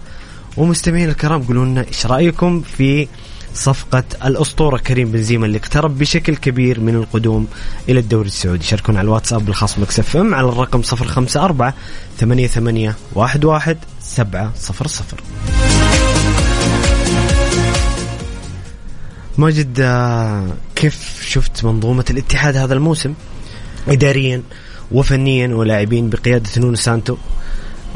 ومستمعين الكرام قولوا لنا إيش رأيكم في صفقة الأسطورة كريم بنزيما اللي اقترب بشكل كبير من القدوم إلى الدوري السعودي. شاركونا على الواتساب الخاص بمكسف إم على الرقم 054 88 11 700 ماجد آه، كيف شفت منظومة الاتحاد هذا الموسم إداريا وفنيا ولاعبين بقيادة نونو سانتو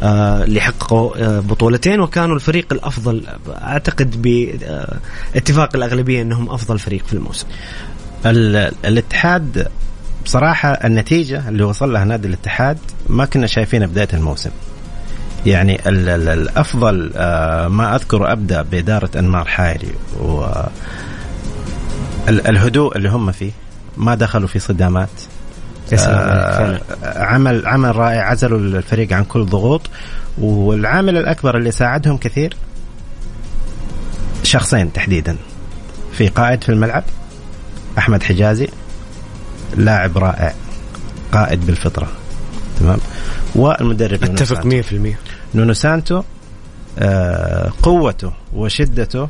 آه، اللي حققوا آه، بطولتين وكانوا الفريق الأفضل أعتقد باتفاق الأغلبية أنهم أفضل فريق في الموسم. الاتحاد بصراحة النتيجة اللي وصل لها نادي الاتحاد ما كنا شايفينها بداية الموسم. يعني الأفضل ما أذكر أبدأ بإدارة أنمار حايري و الهدوء اللي هم فيه ما دخلوا في صدامات. آه عمل عمل رائع. عزلوا الفريق عن كل ضغوط. والعامل الأكبر اللي ساعدهم كثير شخصين تحديدا. في قائد في الملعب أحمد حجازي لاعب رائع قائد بالفطرة. تمام؟ والمدرب أتفق 100% نونو سانتو آه قوته وشدته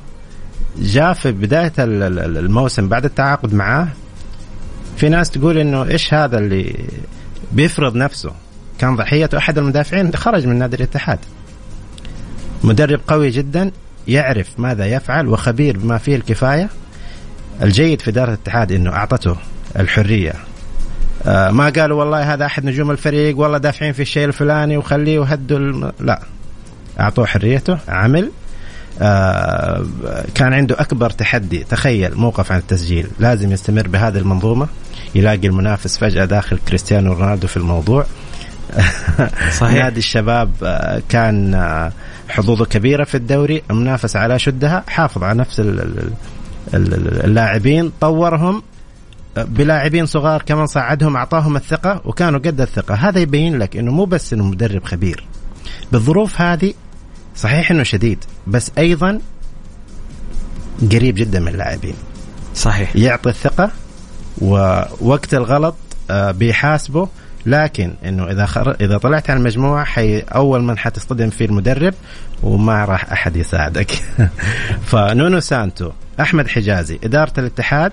جاء في بداية الموسم بعد التعاقد معاه في ناس تقول إنه إيش هذا اللي بيفرض نفسه؟ كان ضحيته أحد المدافعين خرج من نادي الاتحاد. مدرب قوي جدا يعرف ماذا يفعل وخبير بما فيه الكفاية. الجيد في إدارة الاتحاد إنه أعطته الحرية. آه ما قالوا والله هذا أحد نجوم الفريق والله دافعين في الشيء الفلاني وخليه وهدوا الم... لا. أعطوه حريته عمل. كان عنده أكبر تحدي. تخيل موقف عن التسجيل. لازم يستمر بهذه المنظومة. يلاقي المنافس فجأة داخل كريستيانو رونالدو في الموضوع. [laughs] صحيح. نادي الشباب آه، كان آه، حظوظه كبيرة في الدوري. المنافسه على شدها. حافظ على نفس اللاعبين. طورهم. بلاعبين صغار كمان صعدهم أعطاهم الثقة وكانوا قد الثقة. هذا يبين لك إنه مو بس إنه مدرب خبير. بالظروف هذه صحيح إنه شديد بس أيضا قريب جدا من اللاعبين. صحيح. يعطي الثقة ووقت الغلط آه، بيحاسبه لكن إنه إذا خر... إذا طلعت على المجموعة حي أول من حتصطدم فيه المدرب وما راح أحد يساعدك. [laughs] فنونو سانتو أحمد حجازي إدارة الاتحاد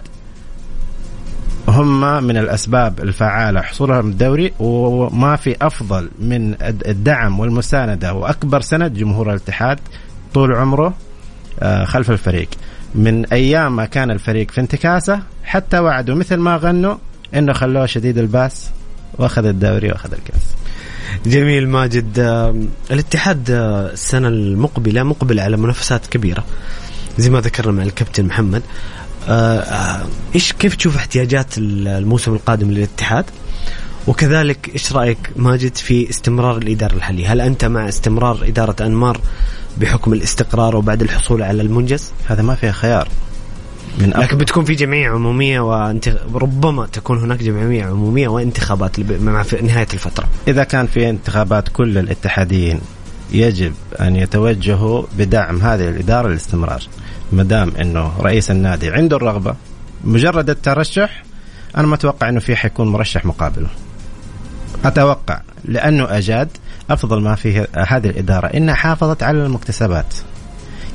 هم من الأسباب الفعالة حصولهم الدوري وما في أفضل من الدعم والمساندة. وأكبر سند جمهور الاتحاد طول عمره آه، خلف الفريق. من أيام ما كان الفريق في انتكاسة حتى وعدوا مثل ما غنوا إنه خلوه شديد الباس وأخذ الدوري وأخذ الكاس. جميل ماجد. الاتحاد آه، السنة المقبلة مقبل على منافسات كبيرة زي ما ذكرنا مع الكابتن محمد. إيش كيف تشوف احتياجات الموسم القادم للاتحاد وكذلك إيش رأيك ماجد في استمرار الإدارة الحالية؟ هل أنت مع استمرار إدارة أنمار بحكم الاستقرار وبعد الحصول على المنجز؟ هذا ما فيها خيار من لكن بتكون في جمعية عمومية وانت ربما تكون هناك جمعية عمومية وانتخابات مع في نهاية الفترة. إذا كان في انتخابات كل الاتحاديين يجب أن يتوجهوا بدعم هذه الإدارة للاستمرار. ما دام إنه رئيس النادي عنده الرغبة. مجرد الترشح أنا ما أتوقع إنه في حيكون مرشح مقابله. أتوقع لأنه أجاد أفضل ما فيه هذه الإدارة. إنها حافظت على المكتسبات.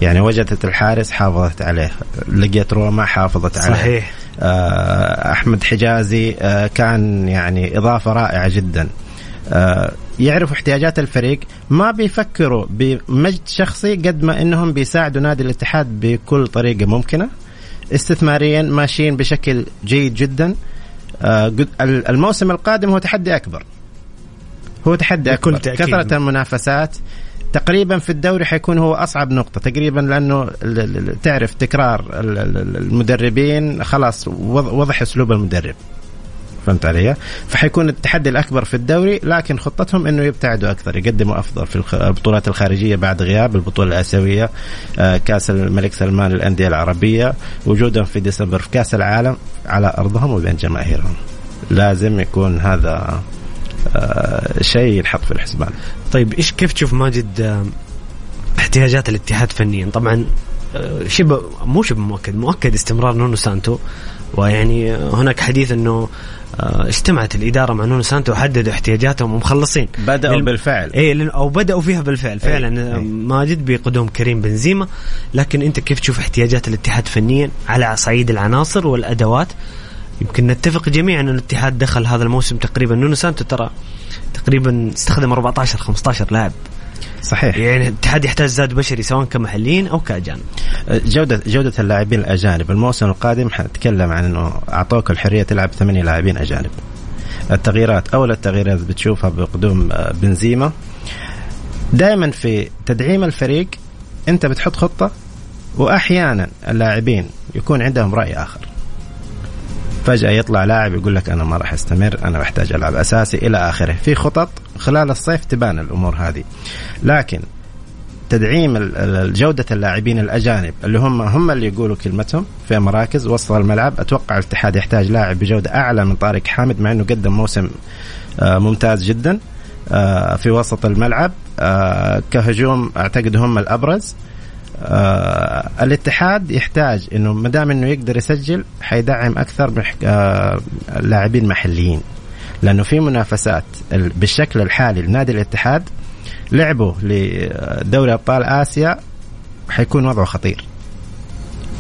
يعني وجدت الحارس حافظت عليه. لقيت روما حافظت عليه. صحيح. آه، أحمد حجازي آه، كان يعني إضافة رائعة جدا. آه، يعرفوا احتياجات الفريق ما بيفكروا بمجد شخصي قد ما إنهم بيساعدوا نادي الاتحاد بكل طريقة ممكنة. استثماريا ماشيين بشكل جيد جدا. آه، الموسم القادم هو تحدي أكبر. هو تحدي أكبر. كثرة المنافسات تقريبا في الدوري حيكون هو أصعب نقطة تقريبا لأنه تعرف تكرار المدربين خلاص وضح أسلوب المدرب. فهمت علي؟ فحيكون التحدي الأكبر في الدوري لكن خطتهم إنه يبتعدوا أكثر يقدموا أفضل في البطولات الخارجية بعد غياب البطولة الآسيوية آه، كأس الملك سلمان للأندية العربية وجودهم في ديسمبر في كأس العالم على أرضهم وبين جماهيرهم. لازم يكون هذا آه، شيء ينحط في الحسبان. طيب إيش كيف تشوف ماجد آه، احتياجات الاتحاد فنيا؟ طبعا شبه مو شبه مؤكد مؤكد استمرار نونو سانتو ويعني هناك حديث إنه اجتمعت الإدارة مع نونو سانتو وحددوا احتياجاتهم ومخلصين. بدأوا لل... بالفعل. اي أو بدأوا فيها بالفعل. فعلا أي. ماجد بقدوم كريم بنزيما. لكن أنت كيف تشوف احتياجات الاتحاد فنيا على صعيد العناصر والأدوات؟ يمكن نتفق جميعا أن الاتحاد دخل هذا الموسم تقريبا. نونو سانتو ترى تقريبا استخدم 14 15 لاعب. صحيح. يعني الاتحاد يحتاج زاد بشري سواء كمحليين أو كأجانب. جوده جودة اللاعبين الأجانب. الموسم القادم حنتكلم عن إنه أعطوك الحرية تلعب ثمانية لاعبين أجانب. التغييرات أول التغييرات بتشوفها بقدوم آه، بنزيما. دائما في تدعيم الفريق أنت بتحط خطة واحيانا اللاعبين يكون عندهم رأي آخر. فجأة يطلع لاعب يقول لك أنا ما راح أستمر أنا بحتاج ألعب أساسي إلى آخره. في خطط؟ خلال الصيف تبان الأمور هذه. لكن تدعيم جودة اللاعبين الأجانب اللي هم هم اللي يقولوا كلمتهم في مراكز وسط الملعب أتوقع الاتحاد يحتاج لاعب بجودة أعلى من طارق حامد مع أنه قدم موسم آه، ممتاز جدا آه، في وسط الملعب. آه، كهجوم أعتقد هم الأبرز. الاتحاد يحتاج إنه ما دام إنه يقدر يسجل حيدعم أكثر من لاعبين محليين. لأنه في منافسات بالشكل الحالي لنادي الاتحاد. لعبوا لدوري أبطال آسيا حيكون وضعه خطير.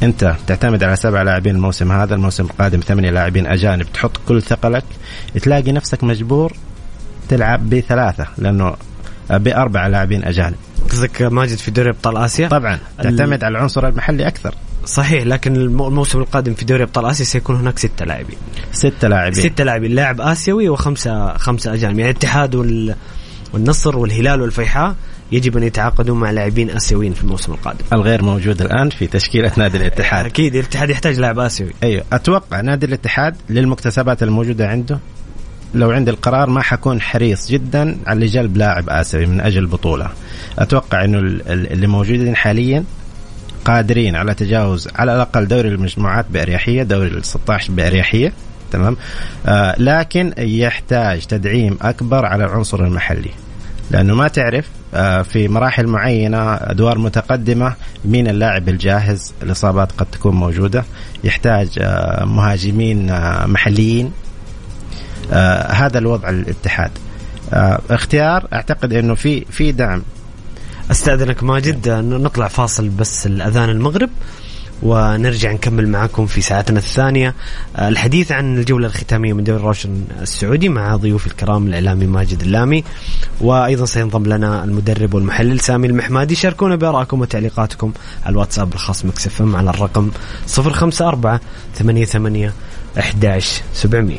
أنت تعتمد على سبع لاعبين الموسم هذا الموسم القادم ثمانية لاعبين أجانب تحط كل ثقلك تلاقي نفسك مجبور تلعب بثلاثة لأنه بأربع لاعبين أجانب. قصدك ماجد في دوري أبطال آسيا؟ طبعا تعتمد على العنصر المحلي أكثر. صحيح لكن الموسم القادم في دوري أبطال آسيا سيكون هناك ستة لاعبين. ستة لاعبين. ستة لاعبين لاعب آسيوي وخمسة خمسة أجانب. يعني الاتحاد وال والنصر والهلال والفيحاء يجب أن يتعاقدوا مع لاعبين آسيويين في الموسم القادم. الغير موجود الآن في تشكيلة [laughs] نادي الاتحاد. أكيد الاتحاد يحتاج لاعب آسيوي. أيوه أتوقع نادي الاتحاد للمكتسبات الموجودة عنده لو عندي القرار ما حكون حريص جدا على جلب لاعب آسيوي من أجل البطولة. أتوقع إنه اللي موجودين حاليا قادرين على تجاوز على الأقل دوري المجموعات بأريحية دوري ال 16 بأريحية تمام؟ آه لكن يحتاج تدعيم أكبر على العنصر المحلي. لأنه ما تعرف آه في مراحل معينة أدوار متقدمة مين اللاعب الجاهز الإصابات قد تكون موجودة. يحتاج آه مهاجمين آه محليين. آه هذا الوضع الاتحاد. آه اختيار أعتقد إنه في في دعم أستأذنك ماجد نطلع فاصل بس الأذان المغرب ونرجع نكمل معكم في ساعتنا الثانية. الحديث عن الجولة الختامية من دوري روشن السعودي مع ضيوف الكرام الإعلامي ماجد اللامي وأيضا سينضم لنا المدرب والمحلل سامي المحمادي شاركونا بآرائكم وتعليقاتكم. على الواتساب الخاص Mix FM على الرقم 054 88 11700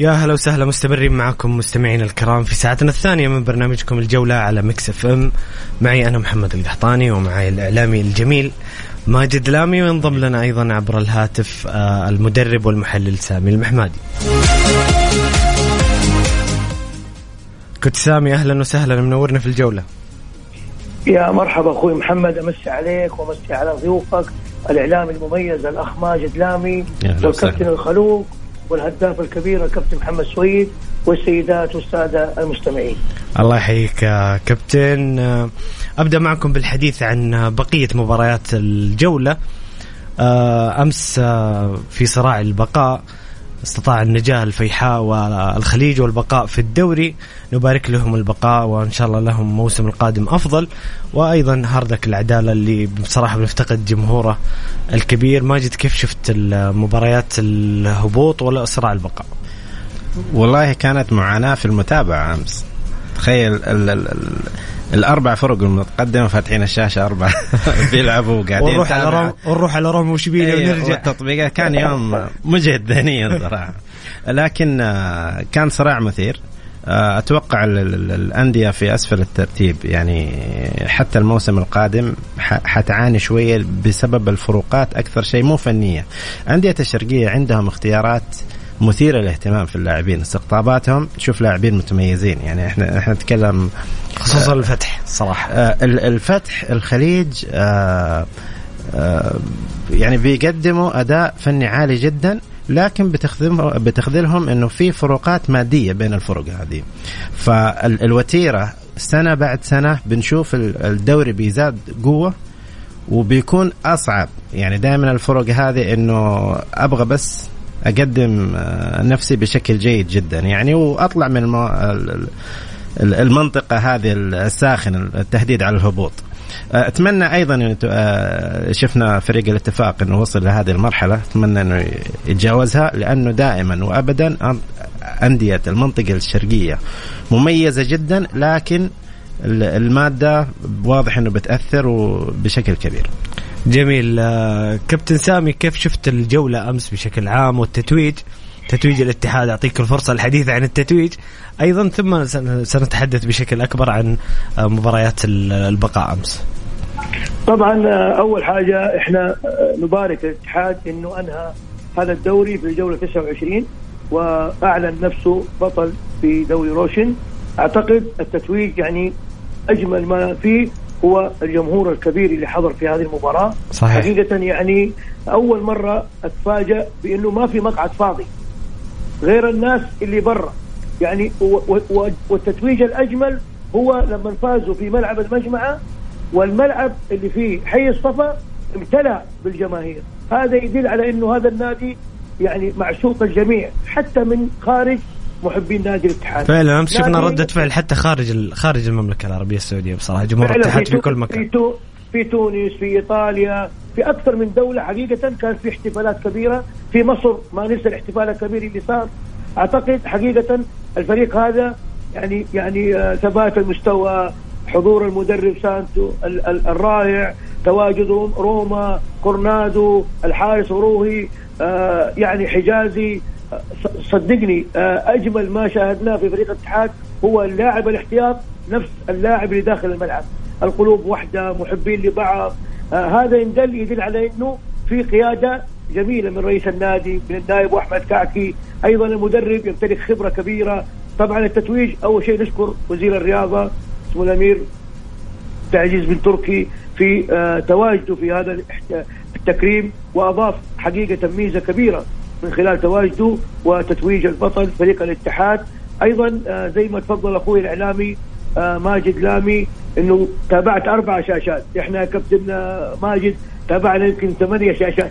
يا هلا وسهلا مستمرين معكم مستمعين الكرام في ساعتنا الثانية من برنامجكم الجولة على Mix FM. معي أنا محمد القحطاني ومعي الإعلامي الجميل ماجد لامي وينضم لنا أيضا عبر الهاتف آه، المدرب والمحلل سامي المحمادي. كابتن سامي أهلا وسهلا منورنا في الجولة. يا مرحبا أخوي محمد أمسي عليك وأمسي على ضيوفك. الإعلامي المميز الأخ ماجد لامي والكابتن الخلوق. والهداف الكبير الكابتن محمد سويد والسيدات والسادة المستمعين. الله يحييك كابتن. أبدأ معكم بالحديث عن بقية مباريات الجولة. آه، أمس آه، في صراع البقاء استطاع النجاة الفيحاء والخليج والبقاء في الدوري. نبارك لهم البقاء وإن شاء الله لهم موسم القادم أفضل. وأيضا هاردك العدالة اللي بصراحة بنفتقد جمهوره الكبير. ماجد كيف شفت المباريات الهبوط ولا صراع البقاء؟ والله كانت معاناة في المتابعة أمس. تخيل ال ال ال الأربع فرق المتقدمة فاتحين الشاشة أربع. [laughs] بيلعبوا وقاعدين ونروح على روم ونروح على روم وشبيليا أيه ونرجع. التطبيقات كان يوم مجهد ذهنيا صراحة. لكن آه، كان صراع مثير. آه، أتوقع الأندية في أسفل الترتيب. يعني حتى الموسم القادم حتعاني شوية بسبب الفروقات أكثر شيء مو فنية. أندية الشرقية عندهم اختيارات مثيرة للاهتمام في اللاعبين استقطاباتهم. تشوف لاعبين متميزين. يعني إحنا إحنا نتكلم خصوصا الفتح. صراحة. آه الفتح الخليج آه آه يعني بيقدموا أداء فني عالي جدا لكن بتخذلهم إنه في فروقات مادية بين الفرق هذه. فالوتيرة سنة بعد سنة بنشوف الدوري بيزاد قوة وبيكون أصعب. يعني دائما الفرق هذه إنه أبغى بس أقدم آه، نفسي بشكل جيد جدا. يعني وأطلع من المنطقة هذه الساخنة التهديد على الهبوط. آه، أتمنى أيضا آه، شفنا فريق الاتفاق إنه وصل لهذه المرحلة. أتمنى إنه يتجاوزها لأنه دائما وابدا أندية المنطقة الشرقية مميزة جدا لكن المادة واضح إنه بتأثر وبشكل كبير. جميل. آه، كابتن سامي كيف شفت الجولة أمس بشكل عام والتتويج؟ تتويج الاتحاد أعطيك الفرصة الحديث عن التتويج. أيضا ثم سنتحدث بشكل أكبر عن آه، مباريات البقاء أمس. طبعا آه، أول حاجة إحنا نبارك الاتحاد أنه أنهى هذا الدوري في الجولة 29 وأعلن نفسه بطل في دوري روشن. أعتقد التتويج يعني أجمل ما فيه هو الجمهور الكبير اللي حضر في هذه المباراة. صحيح. حقيقة يعني أول مرة أتفاجأ بأنه ما في مقعد فاضي. غير الناس اللي برا. يعني والتتويج الأجمل هو لما فازوا في ملعب المجمعة والملعب اللي فيه حي الصفا امتلأ بالجماهير. هذا يدل على إنه هذا النادي يعني معشوق الجميع حتى من خارج محبين نادي الاتحاد. فعلا أمس شفنا ردة فعل حتى خارج خارج المملكة العربية السعودية بصراحة جمهور الاتحاد في كل في, مكان في تونس في إيطاليا في أكثر من دولة حقيقة كان في احتفالات كبيرة في مصر ما ننسى الاحتفال الكبير اللي صار. أعتقد حقيقة الفريق هذا يعني يعني آه، ثبات المستوى حضور المدرب سانتو ال- ال- الرائع تواجد روم- روما كورنادو الحارس جروهي آه، يعني حجازي. صدقني آه، أجمل ما شاهدناه في فريق الاتحاد هو اللاعب الاحتياط نفس اللاعب اللي داخل الملعب. القلوب واحدة محبين لبعض. آه هذا يدل يدل على إنه في قيادة جميلة من رئيس النادي من النائب واحمد كعكي أيضا المدرب يمتلك خبرة كبيرة. طبعا التتويج أول شيء نشكر وزير الرياضة اسمه الأمير العزيز بن تركي في آه تواجده في هذا التكريم وأضاف حقيقة ميزه كبيرة من خلال تواجده وتتويج البطل فريق الاتحاد. أيضا آه زي ما تفضل أخوي الإعلامي ماجد لامي إنه تابعت أربع شاشات. إحنا كابتن آه ماجد تابعنا يمكن ثمانية شاشات.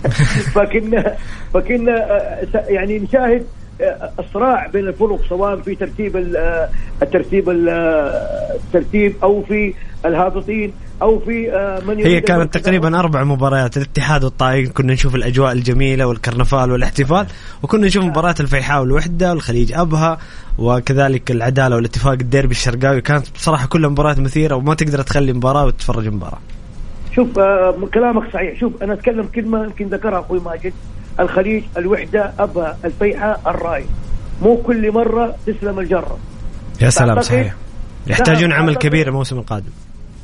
[laughs] فكنا فكنا آه، يعني نشاهد آه، الصراع بين الفرق سواء في ترتيب ال- آه، الترتيب ال- آه، الترتيب أو في الهابطين. أو في آه، من هي كانت. تقريبا أربع مباريات الاتحاد والطائي كنا نشوف الأجواء الجميلة والكرنفال والاحتفال وكنا نشوف مباريات الفيحاء والوحدة والخليج أبها وكذلك العدالة والاتفاق الديربي الشرقاوي. كانت بصراحة كلها مباريات مثيرة وما تقدر تخلي مباراة وتتفرج مباراة. شوف آه كلامك صحيح. شوف أنا أتكلم كلمة يمكن ذكرها أخوي ماجد. الخليج الوحدة أبها الفيحاء الراي. مو كل مرة تسلم الجرة. يا سلام؟ صحيح. يحتاجون نعم، عمل كبير الموسم القادم.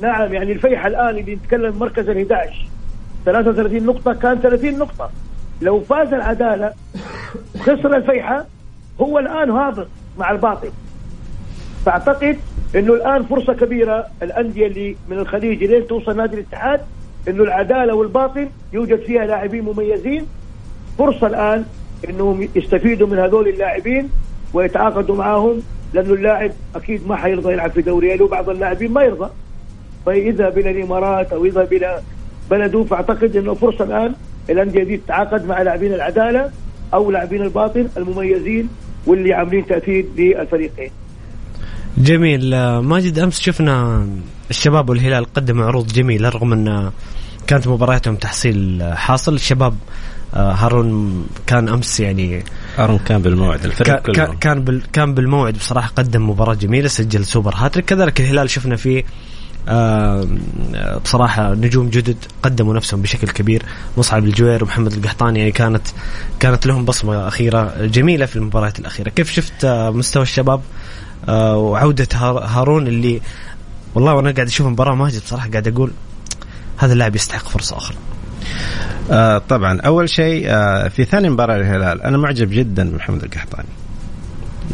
نعم يعني الفيحاء الآن اللي نتكلم مركز ال 11 33 نقطة كان 30 نقطة. لو فاز العدالة خسر الفيحاء هو الآن هابط مع الباطل. فأعتقد أنه الآن فرصة كبيرة الأندية اللي من الخليج لين توصل نادي الاتحاد أنه العدالة والباطل يوجد فيها لاعبين مميزين. فرصة الآن أنهم يستفيدوا من هذول اللاعبين ويتعاقدوا معاهم لأنه اللاعب أكيد ما حيرضى يلعب في دوري له بعض اللاعبين ما يرضى. فيذهب إلى الإمارات أو يذهب إلى بلده فأعتقد إنه فرصة الآن الانديه دي تتعاقد مع لاعبين العدالة أو لاعبين الباطن المميزين واللي عاملين تأثير للفريقين. جميل. آه، ماجد أمس شفنا الشباب والهلال قدموا عروض جميلة رغم أن كانت مبارياتهم تحصيل حاصل. الشباب آه، هارون كان أمس يعني هارون كان بالموعد الفريق كان كان كله. كان, بال كان بالموعد بصراحة قدم مباراة جميلة سجل سوبر هاتريك. كذلك الهلال شفنا فيه بصراحة نجوم جدد قدموا نفسهم بشكل كبير. مصعب الجوير ومحمد القحطاني يعني كانت كانت لهم بصمة أخيرة جميلة في المباريات الأخيرة. كيف شفت آه مستوى الشباب؟ آه وعودة هار- هارون اللي والله وأنا قاعد أشوف المباراة ماجد بصراحة قاعد أقول هذا اللاعب يستحق فرصة أخرى. آه طبعا. أول شيء آه في ثاني مباراة للهلال أنا معجب جدا بمحمد القحطاني.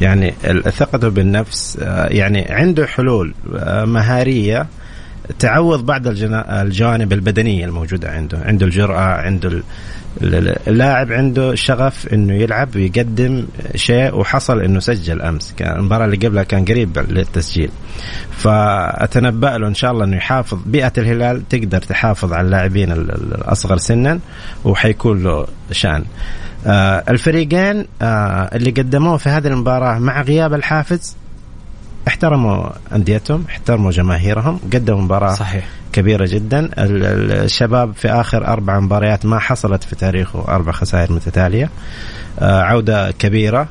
يعني ثقته بالنفس آه يعني عنده حلول آه مهارية تعوض بعض الجوانب البدنية الموجودة عنده. عنده الجرأة عنده ال- ال- اللاعب عنده شغف إنه يلعب ويقدم شيء وحصل إنه سجل أمس. كان المباراة اللي قبلها كان قريب للتسجيل. فأتنبأ له إن شاء الله إنه يحافظ. بيئة الهلال تقدر تحافظ على اللاعبين ال- ال- الأصغر سنا وحيكون له شأن. آه الفريقين آه اللي قدموه في هذه المباراة مع غياب الحافز احترموا أنديتهم احترموا جماهيرهم قدموا مباراة صحيح. كبيرة جدا. ال- ال- الشباب في آخر أربع مباريات ما حصلت في تاريخه أربع خسائر متتالية. آه عودة كبيرة.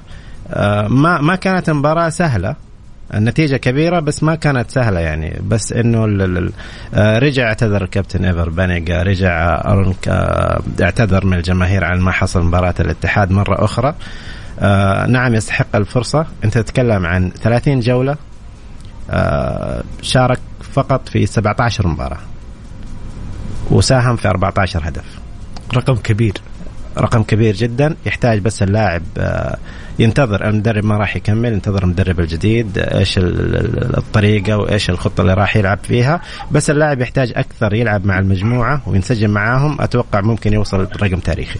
آه ما ما كانت مباراه سهلة. النتيجة كبيرة بس ما كانت سهلة يعني. بس إنه آه، رجع اعتذر الكابتن إيفر بانيجا رجع اعتذر من الجماهير عن ما حصل مباراة الاتحاد مرة أخرى. آه نعم يستحق الفرصة. أنت تتكلم عن 30 جولة آه شارك فقط في 17 مباراة وساهم في 14 هدف. رقم كبير. رقم كبير جدا. يحتاج بس اللاعب آه، ينتظر المدرب ما راح يكمل ينتظر المدرب الجديد إيش ال- ال- الطريقة وإيش الخطة اللي راح يلعب فيها. بس اللاعب يحتاج أكثر يلعب مع المجموعة وينسجم معاهم. أتوقع ممكن يوصل رقم تاريخي.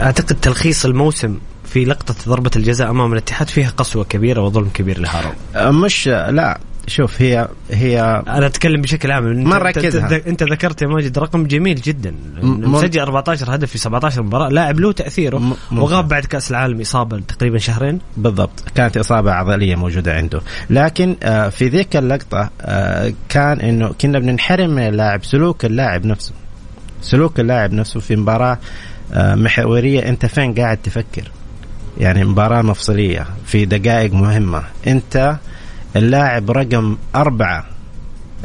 أعتقد تلخيص الموسم في لقطة ضربة الجزاء أمام الاتحاد فيها قسوة كبيرة وظلم كبير لهارون. آه، مش لا شوف هي هي أنا أتكلم بشكل عام. أنت ما أنت, ذكرت يا ماجد رقم جميل جدا. مسجل 14 هدف في 17 مباراة. لاعب له تأثيره. وغاب بعد كأس العالم إصابة تقريبا شهرين. بالضبط. كانت إصابة عضلية موجودة عنده. لكن آه، في ذيك اللقطة آه، كان إنه كنا بننحرم من اللاعب سلوك اللاعب نفسه. سلوك اللاعب نفسه في مباراة آه، محورية. أنت فين قاعد تفكر؟ يعني مباراة مفصلية في دقائق مهمة. أنت اللاعب رقم أربعة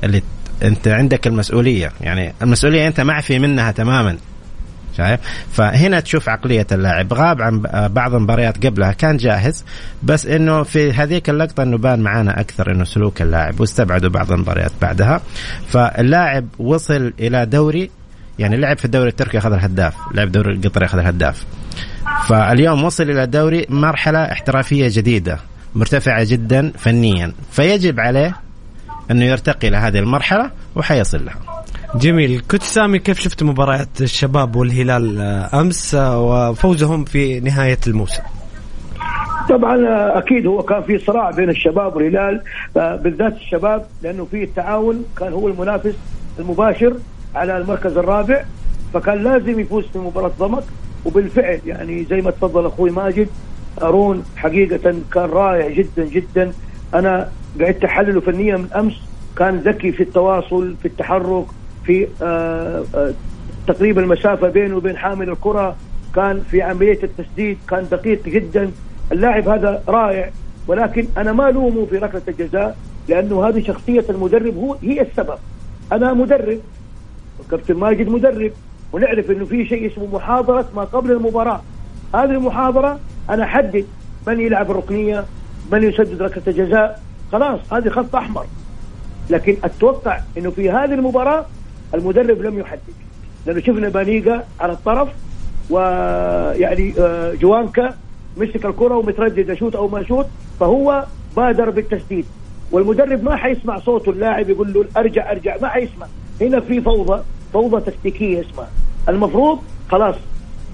اللي أنت عندك المسؤولية. يعني المسؤولية أنت معفي منها تماما. شايف؟ فهنا تشوف عقلية اللاعب. غاب عن بعض المباريات قبلها. كان جاهز بس إنه في هذيك اللقطة إنه بان معانا أكثر إنه سلوك اللاعب. واستبعدوا بعض المباريات بعدها. فاللاعب وصل إلى دوري يعني لعب في الدوري التركي أخذ الهداف لعب الدوري القطري أخذ الهداف. فاليوم وصل إلى دوري مرحلة احترافية جديدة مرتفعة جدا فنيا فيجب عليه أنه يرتقي لهذه المرحلة وحيصل لها. جميل. كنت سامي كيف شفت مباريات الشباب والهلال أمس آه، وفوزهم في نهاية الموسم؟ طبعا أكيد هو كان في صراع بين الشباب والهلال آه، بالذات الشباب لأنه في التعاون كان هو المنافس المباشر. على المركز الرابع فكان لازم يفوز في مباراة ضمك. وبالفعل يعني زي ما تفضل أخوي ماجد أرون حقيقة كان رائع جدا جدا. أنا قعدت أحلله فنيا من أمس كان ذكي في التواصل في التحرك في آه، آه، تقريب المسافة بينه وبين حامل الكرة. كان في عملية التسديد كان دقيق جدا. اللاعب هذا رائع. ولكن أنا ما ألومه في ركلة الجزاء لأنه هذه شخصية المدرب هو هي السبب. أنا مدرب وكابتن ماجد مدرب ونعرف إنه في شيء اسمه محاضرة ما قبل المباراة. هذه المحاضرة أنا أحدد من يلعب الركنية من يسدد ركلة الجزاء. خلاص هذه خط أحمر. لكن أتوقع إنه في هذه المباراة المدرب لم يحدد. لأنه شفنا بانيجا على الطرف ويعني آه، جوانكا مسك الكرة ومتردد اشوت أو ما اشوت فهو بادر بالتسديد. والمدرب ما حيسمع صوت اللاعب يقول له أرجع أرجع. ما حيسمع. هنا في فوضى. فوضى تكتيكية اسمها المفروض خلاص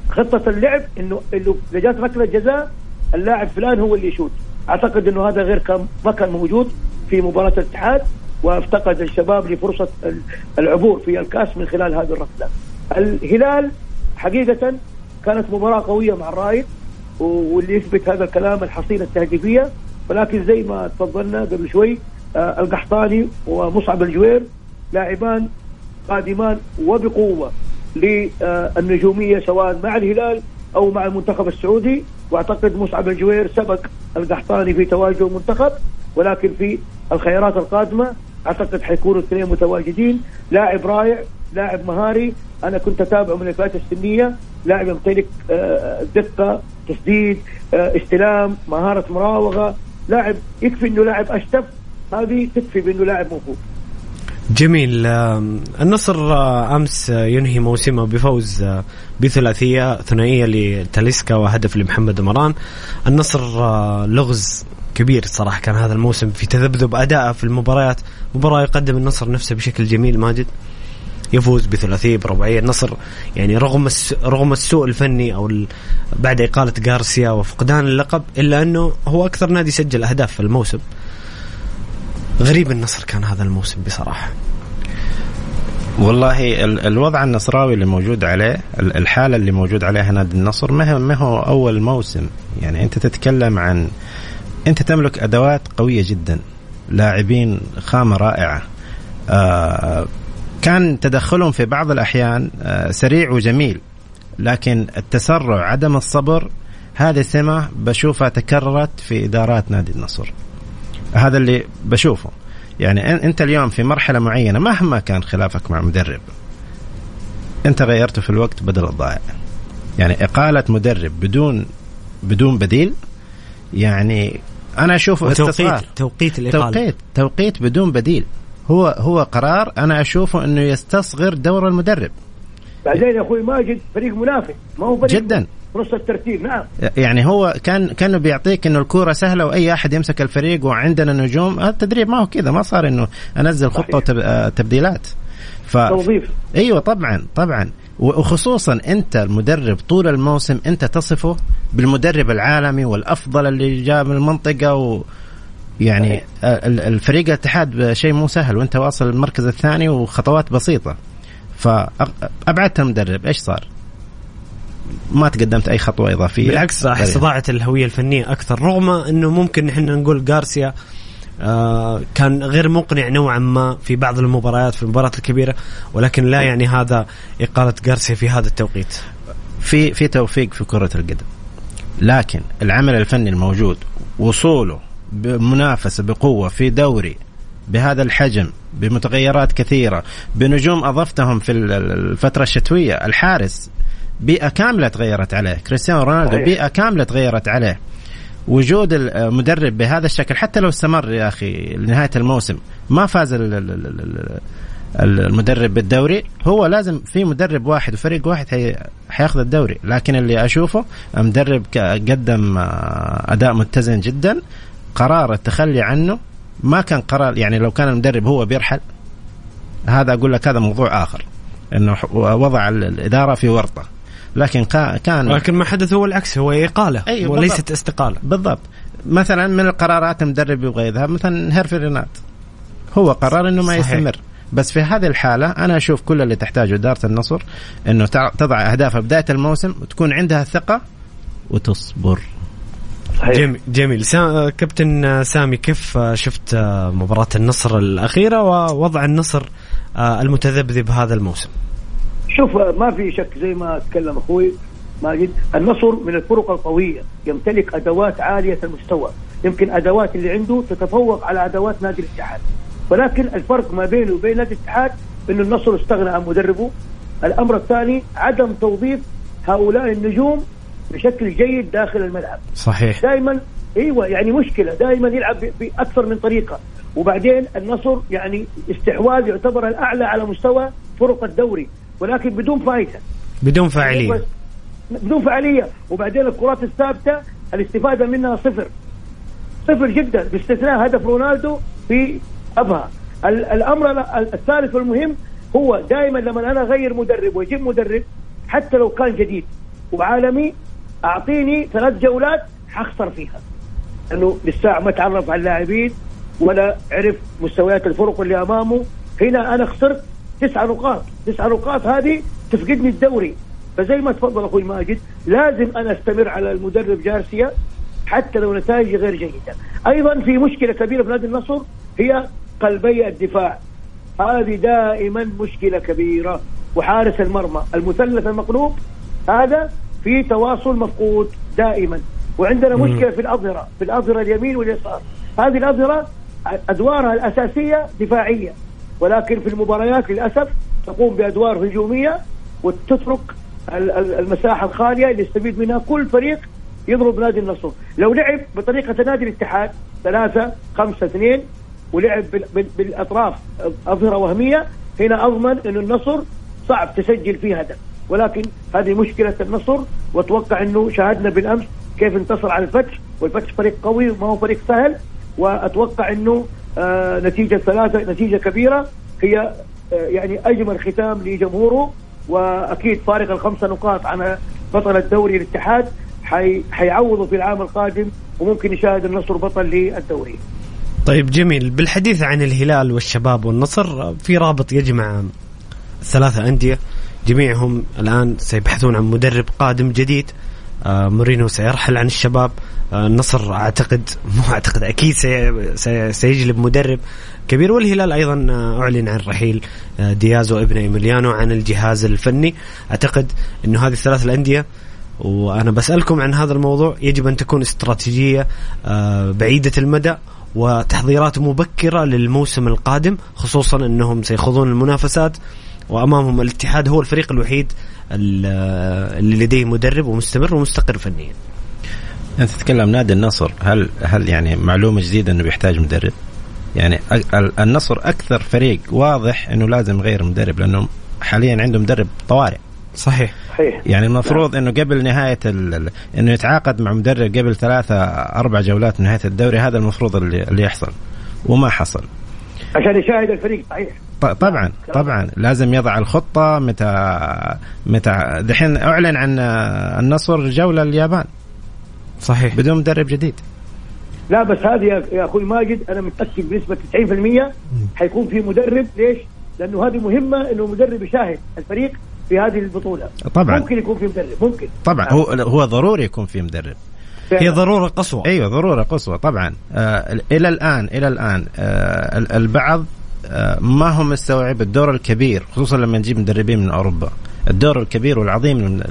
خطة اللعب إنه إنه إذا جات ركلة جزاء اللاعب فلان هو اللي يشوت. أعتقد إنه هذا غير كان ما كان موجود في مباراة الاتحاد وأفتقد الشباب لفرصة ال- العبور في الكأس من خلال هذه الركلة. الهلال حقيقة كانت مباراة قوية مع الرايد و- واللي يثبت هذا الكلام الحصيلة التهديفية. ولكن زي ما تفضلنا قبل شوي آه القحطاني ومصعب الجوير لاعبان قادمان وبقوة للنجومية سواء مع الهلال أو مع المنتخب السعودي. وأعتقد مصعب الجوير سبق القحطاني في تواجد المنتخب ولكن في الخيارات القادمة أعتقد حيكونوا الاثنين متواجدين. لاعب رائع لاعب مهاري. أنا كنت أتابعه من الفئات السنية. لاعب يمتلك آه، دقة تسديد آه، استلام مهارة مراوغة. لاعب يكفي إنه لاعب أشتف هذه تكفي بإنه لاعب موهوب جميل النصر آه، أمس آه، ينهي موسمه بفوز آه، بثلاثية ثنائية لتاليسكا وهدف لمحمد مران النصر لغز كبير صراحة كان هذا الموسم في تذبذب أداءه في المباريات مباراة يقدم النصر نفسه بشكل جميل ماجد يفوز بثلاثية برباعيه النصر يعني رغم. رغم السوء الفني أو. بعد إقالة غارسيا وفقدان اللقب إلا أنه هو أكثر نادي سجل أهداف في الموسم غريب النصر كان هذا الموسم بصراحة. والله ال- الوضع النصراوي اللي موجود عليه ال- الحالة اللي موجود عليها نادي النصر ما هو أول موسم. يعني أنت تتكلم عن أنت تملك أدوات قوية جدا لاعبين خامة رائعة. آه كان تدخلهم في بعض الأحيان آه سريع وجميل لكن التسرع عدم الصبر هذه سمة بشوفها تكررت في إدارات نادي النصر. هذا اللي بشوفه. يعني أنت اليوم في مرحلة معينة مهما كان خلافك مع مدرب أنت غيرته في الوقت بدل الضائع. يعني إقالة مدرب بدون بدون بديل يعني أنا أشوفه استصغار توقيت الإقالة. توقيت توقيت بدون بديل. هو هو قرار أنا أشوفه إنه يستصغر دور المدرب. بعدين يا أخوي ماجد فريق منافس ما هو فريق جدا. نص الترتيب نعم. يعني هو كان كانه بيعطيك إنه الكورة سهلة وأي أحد يمسك الفريق وعندنا نجوم. التدريب ما هو كذا ما صار إنه أنزل خطة وتبديلات ف... توظيف. أيوه طبعا طبعا. وخصوصا أنت المدرب طول الموسم أنت تصفه بالمدرب العالمي والأفضل اللي جاء من المنطقة و... يعني ال- الفريق الاتحاد شيء مو سهل وأنت واصل المركز الثاني وخطوات بسيطة. فابعدت المدرب إيش صار؟ ما تقدمت أي خطوة إضافية. بالعكس راح استضاعت الهوية الفنية أكثر رغم إنه ممكن إحنا نقول جارسيا آه كان غير مقنع نوعا ما في بعض المباريات في المباريات الكبيرة ولكن لا يعني هذا إقالة جارسيا في هذا التوقيت. في في توفيق في كرة القدم. لكن العمل الفني الموجود وصوله بمنافسة بقوة في دوري بهذا الحجم بمتغيرات كثيرة بنجوم أضفتهم في الفترة الشتوية الحارس بيئة كاملة تغيرت عليه. كريستيانو رونالدو بيئة كاملة تغيرت عليه. وجود المدرب بهذا الشكل حتى لو استمر يا أخي لنهاية الموسم ما فاز المدرب بالدوري. هو لازم في مدرب واحد وفريق واحد حي حياخذ الدوري. لكن اللي أشوفه مدرب قدم أداء متزن جدا. قرار التخلي عنه ما كان قرار يعني لو كان المدرب هو بيرحل هذا أقول لك هذا موضوع آخر. إنه وضع الإدارة في ورطة. لكن كان لكن ما حدث هو العكس هو إقالة أيوة وليست استقالة. بالضبط. مثلا من القرارات المدرب يبغى يذهب مثلا هيرفي رينات. هو قرر إنه ما صحيح. يستمر. بس في هذه الحالة أنا أشوف كل اللي تحتاجه إدارة النصر أنه تضع أهداف بداية الموسم وتكون عندها الثقة وتصبر. جميل جميل. سا... كابتن سامي كيف شفت مباراة النصر الأخيرة ووضع النصر المتذبذب هذا الموسم؟ شوف ما في شك زي ما تكلم أخوي ماجد النصر من الفرق القوية يمتلك أدوات عالية المستوى. يمكن أدوات اللي عنده تتفوق على أدوات نادي الاتحاد. ولكن الفرق ما بينه وبين نادي الاتحاد إنه النصر استغنى عن مدربه. الأمر الثاني عدم توظيف هؤلاء النجوم بشكل جيد داخل الملعب. صحيح. دائما إيوه يعني مشكلة. دائما يلعب بأكثر من طريقة. وبعدين النصر يعني استحواذ يعتبر الأعلى على مستوى فرق الدوري. ولكن بدون فائدة. بدون فاعليه بدون فعاليه وبعدين الكرات الثابتة الاستفادة منها صفر. صفر جدا باستثناء هدف رونالدو في ابها الأمر الثالث والمهم هو دائما لما أنا أغير مدرب وأجيب مدرب حتى لو كان جديد وعالمي أعطيني ثلاث جولات حخسر فيها. لأنه لسه ما تعرف على اللاعبين ولا عرف مستويات الفرق اللي أمامه. هنا أنا خسرت تسع نقاط. تسع نقاط هذه تفقدني الدوري. فزي ما تفضل أخوي ماجد لازم أنا أستمر على المدرب جارسيا حتى لو نتائجي غير جيدة. أيضا في مشكلة كبيرة في نادي النصر هي قلبي الدفاع. هذه دائما مشكلة كبيرة. وحارس المرمى المثلث المقلوب هذا في تواصل مفقود دائما. وعندنا مشكلة في الأظهرة في الأظهرة اليمين واليسار. هذه الأظهرة أدوارها الأساسية دفاعيه ولكن في المباريات للأسف تقوم بأدوار هجومية وتترك المساحة الخالية اللي يستفيد منها كل فريق يضرب نادي النصر. لو لعب بطريقة نادي الاتحاد ثلاثة خمسة اثنين ولعب بالأطراف أظهرة وهمية هنا أضمن إنه النصر صعب تسجل فيه هدف. ولكن هذه مشكلة النصر وأتوقع إنه شاهدنا بالأمس كيف انتصر على الفتح والفتح فريق قوي وما هو فريق سهل وأتوقع إنه آه نتيجة ثلاثة نتيجة كبيرة. هي آه يعني أجمل ختام لجمهوره وأكيد فارق الخمسه نقاط عن بطل الدوري الاتحاد. حي حيعوضوا في العام القادم وممكن يشاهد النصر بطل للدوري. طيب جميل. بالحديث عن الهلال والشباب والنصر في رابط يجمع ثلاثة أندية. جميعهم الآن سيبحثون عن مدرب قادم جديد آه مورينو سيرحل عن الشباب. النصر أعتقد مو أعتقد أكيد سي سي سيجلب مدرب كبير والهلال أيضا آه أعلن عن رحيل آه دياز وابن إيميليانو عن الجهاز الفني أعتقد أنه هذه الثلاث الأندية وأنا بسألكم عن هذا الموضوع يجب أن تكون استراتيجية آه بعيدة المدى وتحضيرات مبكرة للموسم القادم خصوصا أنهم سيخوضون المنافسات وأمامهم الاتحاد هو الفريق الوحيد اللي لديه مدرب ومستمر ومستقر فنيا. أنت تتكلم نادي النصر هل هل يعني معلومة جديدة إنه بيحتاج مدرب؟ يعني النصر أكثر فريق واضح إنه لازم يغير مدرب لأنه حاليا عنده مدرب طوارئ. صحيح. صحيح. يعني المفروض إنه قبل نهاية إنه يتعاقد مع مدرب قبل ثلاثة أربع جولات من نهاية الدوري هذا المفروض اللي, اللي يحصل. وما حصل. عشان يشاهد الفريق صحيح. طبعا طبعا. لازم يضع الخطة متى متى دحين أعلن عن النصر جولة اليابان. صحيح. بدون مدرب جديد. لا بس هذه يا- يا أخوي ماجد أنا متأكد بنسبة 90% حيكون في مدرب. ليش؟ لأنه هذه مهمة إنه مدرب يشاهد الفريق في هذه البطولة. طبعاً. ممكن يكون في مدرب ممكن. طبعا. هو هو ضروري يكون في مدرب. هي ضرورة قصوى. أيوه ضرورة قصوى طبعا. آه إلى الآن إلى الآن آه ال- البعض آه ما هو مستوعب الدور الكبير خصوصا لما نجيب مدربين من أوروبا. الدور الكبير والعظيم من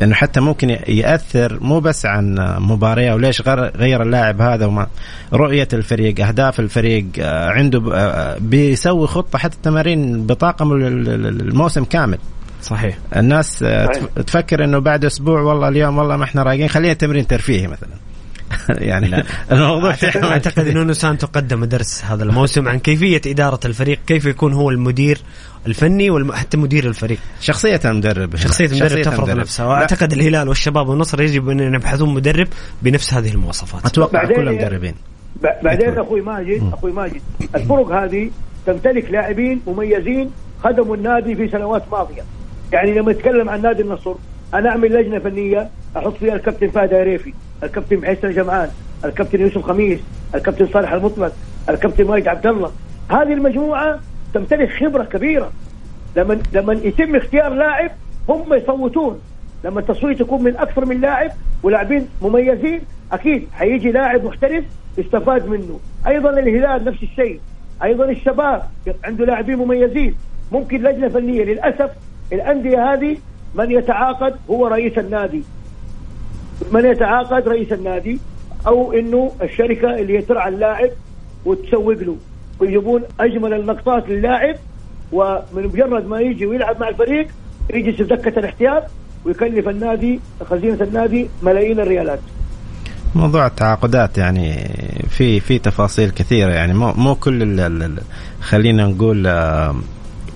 المدرب انه حتى ممكن يأثر مو بس عن مباراه وليش غير غير اللاعب هذا وما رؤية الفريق أهداف الفريق آه عنده آه بيسوي خطة حتى تمارين بطاقم ال- ال- الموسم كامل. صحيح. الناس آه، صحيح. تف- تفكر إنه بعد أسبوع والله اليوم والله ما إحنا رايقين خلينا تمرين ترفيهي مثلا. [laughs] يعني الموضوع اعتقد, أعتقد ان نونو سانتو قدم درس هذا الموسم عن كيفية إدارة الفريق كيف يكون هو المدير الفني وحتى مدير الفريق. شخصية المدرب. شخصية المدرب تفرض المدرب. نفسها. وأعتقد الهلال والشباب والنصر يجب أن يبحثون مدرب بنفس هذه المواصفات. أتوقع بعدين- كل المدربين. بعدين. أخوي ماجد أخوي ماجد الفرق هذه تمتلك لاعبين مميزين خدموا النادي في سنوات ماضية. يعني لما نتكلم عن نادي النصر أنا أعمل لجنة فنية أحط فيها الكابتن فهد عريفي الكابتن حسن جمعان الكابتن يوسف خميس الكابتن صالح المطلق الكابتن ماجد عبد الله هذه المجموعة تمتلك خبرة كبيرة. لما لما يتم اختيار لاعب هم يصوتون لما التصويت يكون من أكثر من لاعب ولاعبين مميزين أكيد حيجي لاعب محترف يستفاد منه. أيضا الهلال نفس الشيء. أيضا الشباب عنده لاعبين مميزين. ممكن لجنة فنية. للأسف الأندية هذه من يتعاقد هو رئيس النادي. من يتعاقد رئيس النادي أو إنه الشركة اللي هي ترعى اللاعب وتسوق له. ويجيبون أجمل النقطات للاعب ومن مجرد ما يجي ويلعب مع الفريق يجلس في دكة الاحتياط ويكلف النادي خزينة النادي ملايين الريالات. موضوع التعاقدات يعني في في تفاصيل كثيرة يعني مو مو كل خلينا نقول آه،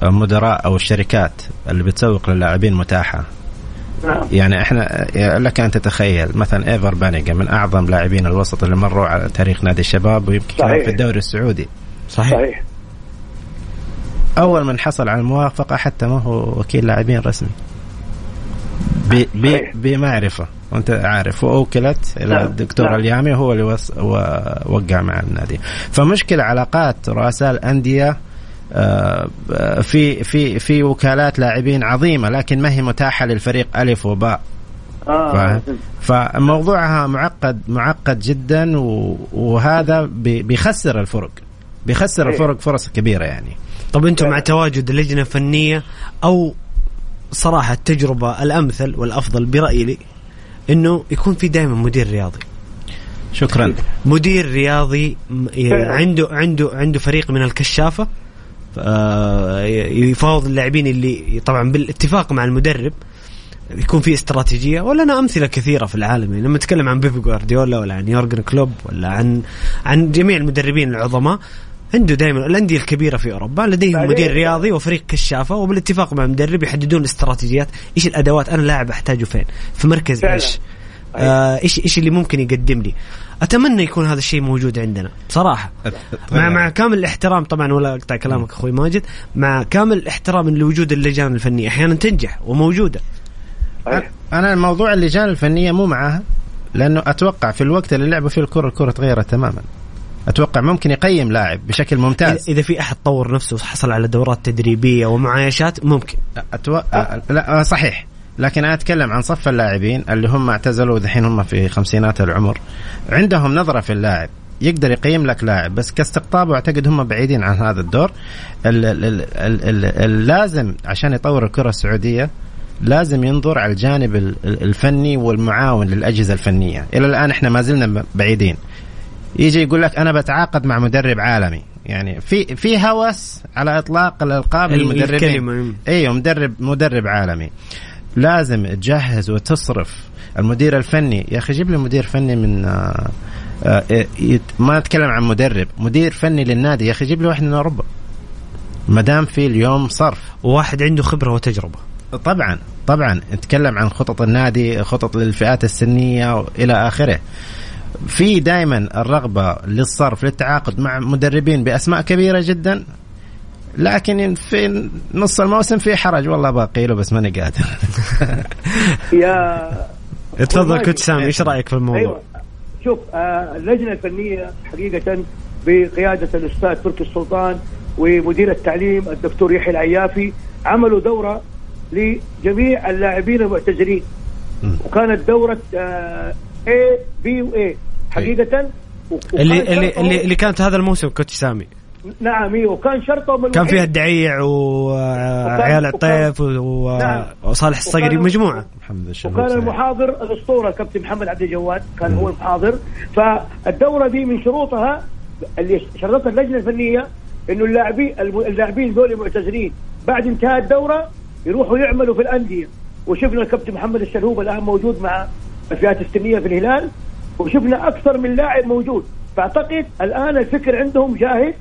المدراء أو الشركات اللي بتسوق للاعبين متاحة. نعم. يعني إحنا لك أن تتخيل مثلا إيفر بانيجا من أعظم لاعبين الوسط اللي مروا على تاريخ نادي الشباب ويمكن. في الدوري السعودي. صحيح. صحيح. أول من حصل على الموافقة حتى ما هو وكيل لاعبين رسمي. بمعرفة. وأنت عارف. وأوكلت إلى نعم. الدكتور نعم. اليامي هو اللي وص... ووقع مع النادي. فمشكلة علاقات رؤساء الأندية آه، في في في وكالات لاعبين عظيمة لكن ما هي متاحة للفريق ألف وباء. فاهم؟ فموضوعها معقد معقد جدا و- وهذا بي- بيخسر الفرق. بيخسر. الفرق فرص كبيرة يعني. طب أنتم مع تواجد لجنه فنيه أو صراحة التجربة الأمثل والأفضل برأيي لي إنه يكون في دائما مدير رياضي. شكرا. مدير رياضي فعلا. عنده عنده عنده فريق من الكشافة يفاوض اللاعبين اللي طبعا بالاتفاق مع المدرب يكون في استراتيجية ولنا أمثلة كثيرة في العالم يعني. لما نتكلم عن بيب جوارديولا ولا عن يورجن كلوب ولا عن عن جميع المدربين العظماء عنده دائما الأندية الكبيرة في أوروبا لديهم بعدين- مدير رياضي وفريق كشافة وبالاتفاق مع المدرب يحددون الاستراتيجيات إيش الأدوات أنا لاعب أحتاجه فين؟ في مركز فعلا. إيش؟ آه، إيش إيش اللي ممكن يقدم لي؟ أتمنى يكون هذا الشيء موجود عندنا بصراحه مع مع كامل الاحترام طبعا ولا أقطع كلامك أخوي ماجد مع كامل الاحترام لوجود اللجان الفنية أحيانا تنجح وموجودة. أنا الموضوع اللجان الفنية مو معاها لأنه أتوقع في الوقت اللي لعبوا فيه الكرة الكرة تغيرت تماما. أتوقع ممكن يقيم لاعب بشكل ممتاز. اذا في أحد طور نفسه وحصل على دورات تدريبية ومعايشات ممكن. أتوقع لا آه، صحيح. لكن أنا أتكلم عن صف اللاعبين اللي هم اعتزلوا ودحين هم في خمسينات العمر. عندهم نظرة في اللاعب. يقدر يقيم لك لاعب بس كاستقطاب أعتقد هم بعيدين عن هذا الدور. ال- ال- ال- ال- ال- اللازم عشان يطور الكرة السعودية لازم ينظر على الجانب ال- ال- الفني والمعاون للأجهزة الفنية. إلى الآن إحنا ما زلنا بعيدين. يجي يقول لك أنا بتعاقد مع مدرب عالمي. يعني في في هوس على إطلاق الألقاب ال- للمدربين. أيوه مدرب مدرب عالمي. لازم تجهز وتصرف. المدير الفني يا أخي جيب لي مدير فني من آه آه يت- ما اتكلم عن مدرب. مدير فني للنادي يا أخي جيب لي واحد من أوروبا. ما دام في اليوم صرف. وواحد عنده خبرة وتجربة. طبعا طبعا. نتكلم عن خطط النادي خطط للفئات السنية إلى آخره. في دائما الرغبة للصرف للتعاقد مع مدربين بأسماء كبيرة جدا لكن في نص الموسم في حرج والله باقي له بس ماني قادر [laughs] يا تفضل. كنت سامي إيش رأيك في الموضوع؟ أيوه شوف آه اللجنة الفنية حقيقة بقيادة الأستاذ تركي السلطان ومدير التعليم الدكتور يحيى العيافي عملوا دورة لجميع اللاعبين المعتزلين وكانت دورة آه A B و A. حقيقه وكان اللي اللي اللي, اللي كانت هذا الموسم كوتش سامي. نعم أيوه وكان شرطهم كان فيها الدعيع وعيال عطيف و- نعم. وصالح الصقري مجموعة. محمد وكان. المحاضر الأسطورة كابتن محمد عبد الجواد كان هو المحاضر. فالدورة دي من شروطها اللي شرطتها اللجنة الفنية إنه اللاعبين اللاعبين ذول معتزلين. بعد انتهاء الدورة يروحوا يعملوا في الأندية. وشفنا الكابتن محمد الشلهوب الآن موجود مع الفئات السنية في الهلال وشفنا أكثر من لاعب موجود. فأعتقد الآن الفكر عندهم جاهز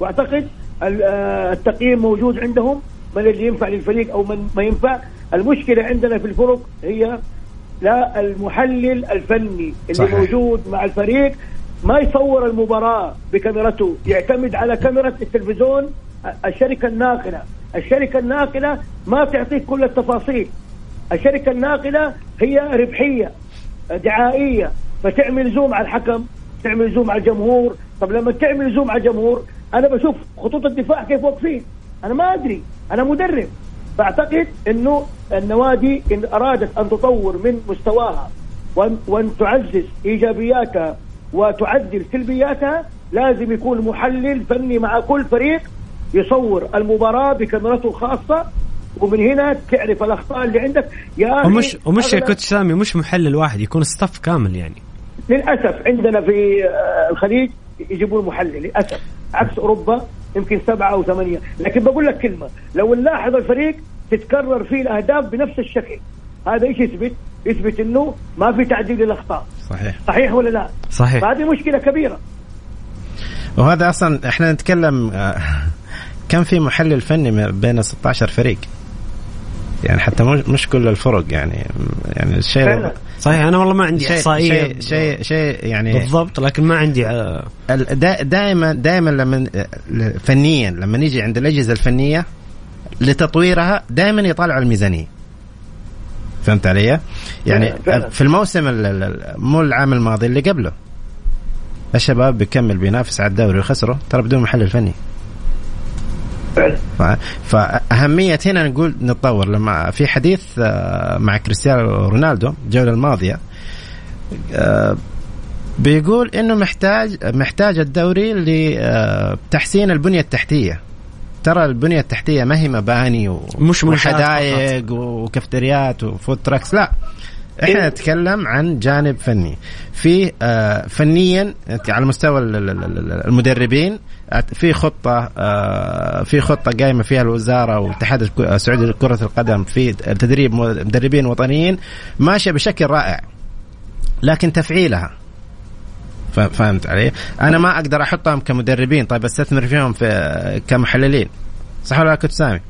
وأعتقد آه، التقييم موجود عندهم. من اللي ينفع للفريق أو من ما ينفع. المشكلة عندنا في الفرق هي لا المحلل الفني اللي صحيح. موجود مع الفريق. ما يصور المباراة بكاميرته يعتمد على كاميرا التلفزيون الشركة الناقلة. الشركة الناقلة ما تعطيك كل التفاصيل. الشركة الناقلة هي ربحية. دعائية فتعمل زوم على الحكم تعمل زوم على الجمهور. طب لما تعمل زوم على الجمهور أنا بشوف خطوط الدفاع كيف واقفين. أنا ما أدري أنا مدرب. فأعتقد أنه النوادي إن أرادت أن تطور من مستواها وأن, وأن تعزز إيجابياتها وتعدل سلبياتها لازم يكون محلل فني مع كل فريق يصور المباراة بكاميرته الخاصة ومن هنا تعرف الأخطاء اللي عندك. يا ومش ومش يا كوتش سامي مش محلل واحد يكون ستاف كامل يعني. للأسف عندنا في آه، الخليج يجيبون محلل للأسف. عكس أوروبا يمكن سبعة أو ثمانية. لكن بقول لك كلمة لو نلاحظ الفريق تتكرر فيه الأهداف بنفس الشكل هذا إيش يثبت؟ يثبت إنه ما في تعديل للأخطاء. صحيح. صحيح ولا لا؟ صحيح. فهذه مشكلة كبيرة. وهذا أصلا إحنا نتكلم آه، كم في محلل فني بين 16 فريق؟ يعني حتى مش مش كل الفرق يعني يعني الشيء. صحيح أنا والله ما عندي شيء إحصائية شيء شيء شيء يعني بالضبط لكن ما عندي آه، دائما دائما لما ل- فنيا لما نيجي عند الأجهزة الفنية لتطويرها دائما يطالعوا الميزانية فهمت علي؟ يعني. في الموسم ال- ال- ال- مو العام الماضي اللي قبله الشباب بيكمل بينافس على الدوري وخسره ترى بدون محلل فني فعلا. ف- فأهمية هنا نقول نتطور. لما في حديث آه، مع كريستيانو رونالدو الجولة الماضية آه، بيقول إنه محتاج محتاج الدوري لتحسين البنية التحتية. ترى البنية التحتية ما هي مباني و... مش منشآت وحدائق وكافتريات و food trucks لا. إحنا إيه. نتكلم عن جانب فني. في آه، فنيا على مستوى ال- ال- ال- المدربين في خطة آه، في خطة قايمة فيها الوزارة والاتحاد السعودي لكرة القدم في تدريب مدربين وطنيين ماشية بشكل رائع لكن تفعيلها ف- فهمت علي؟ أنا ما أقدر أحطهم كمدربين طيب أستثمر فيهم في كمحللين صح ولا لا كنت سامي؟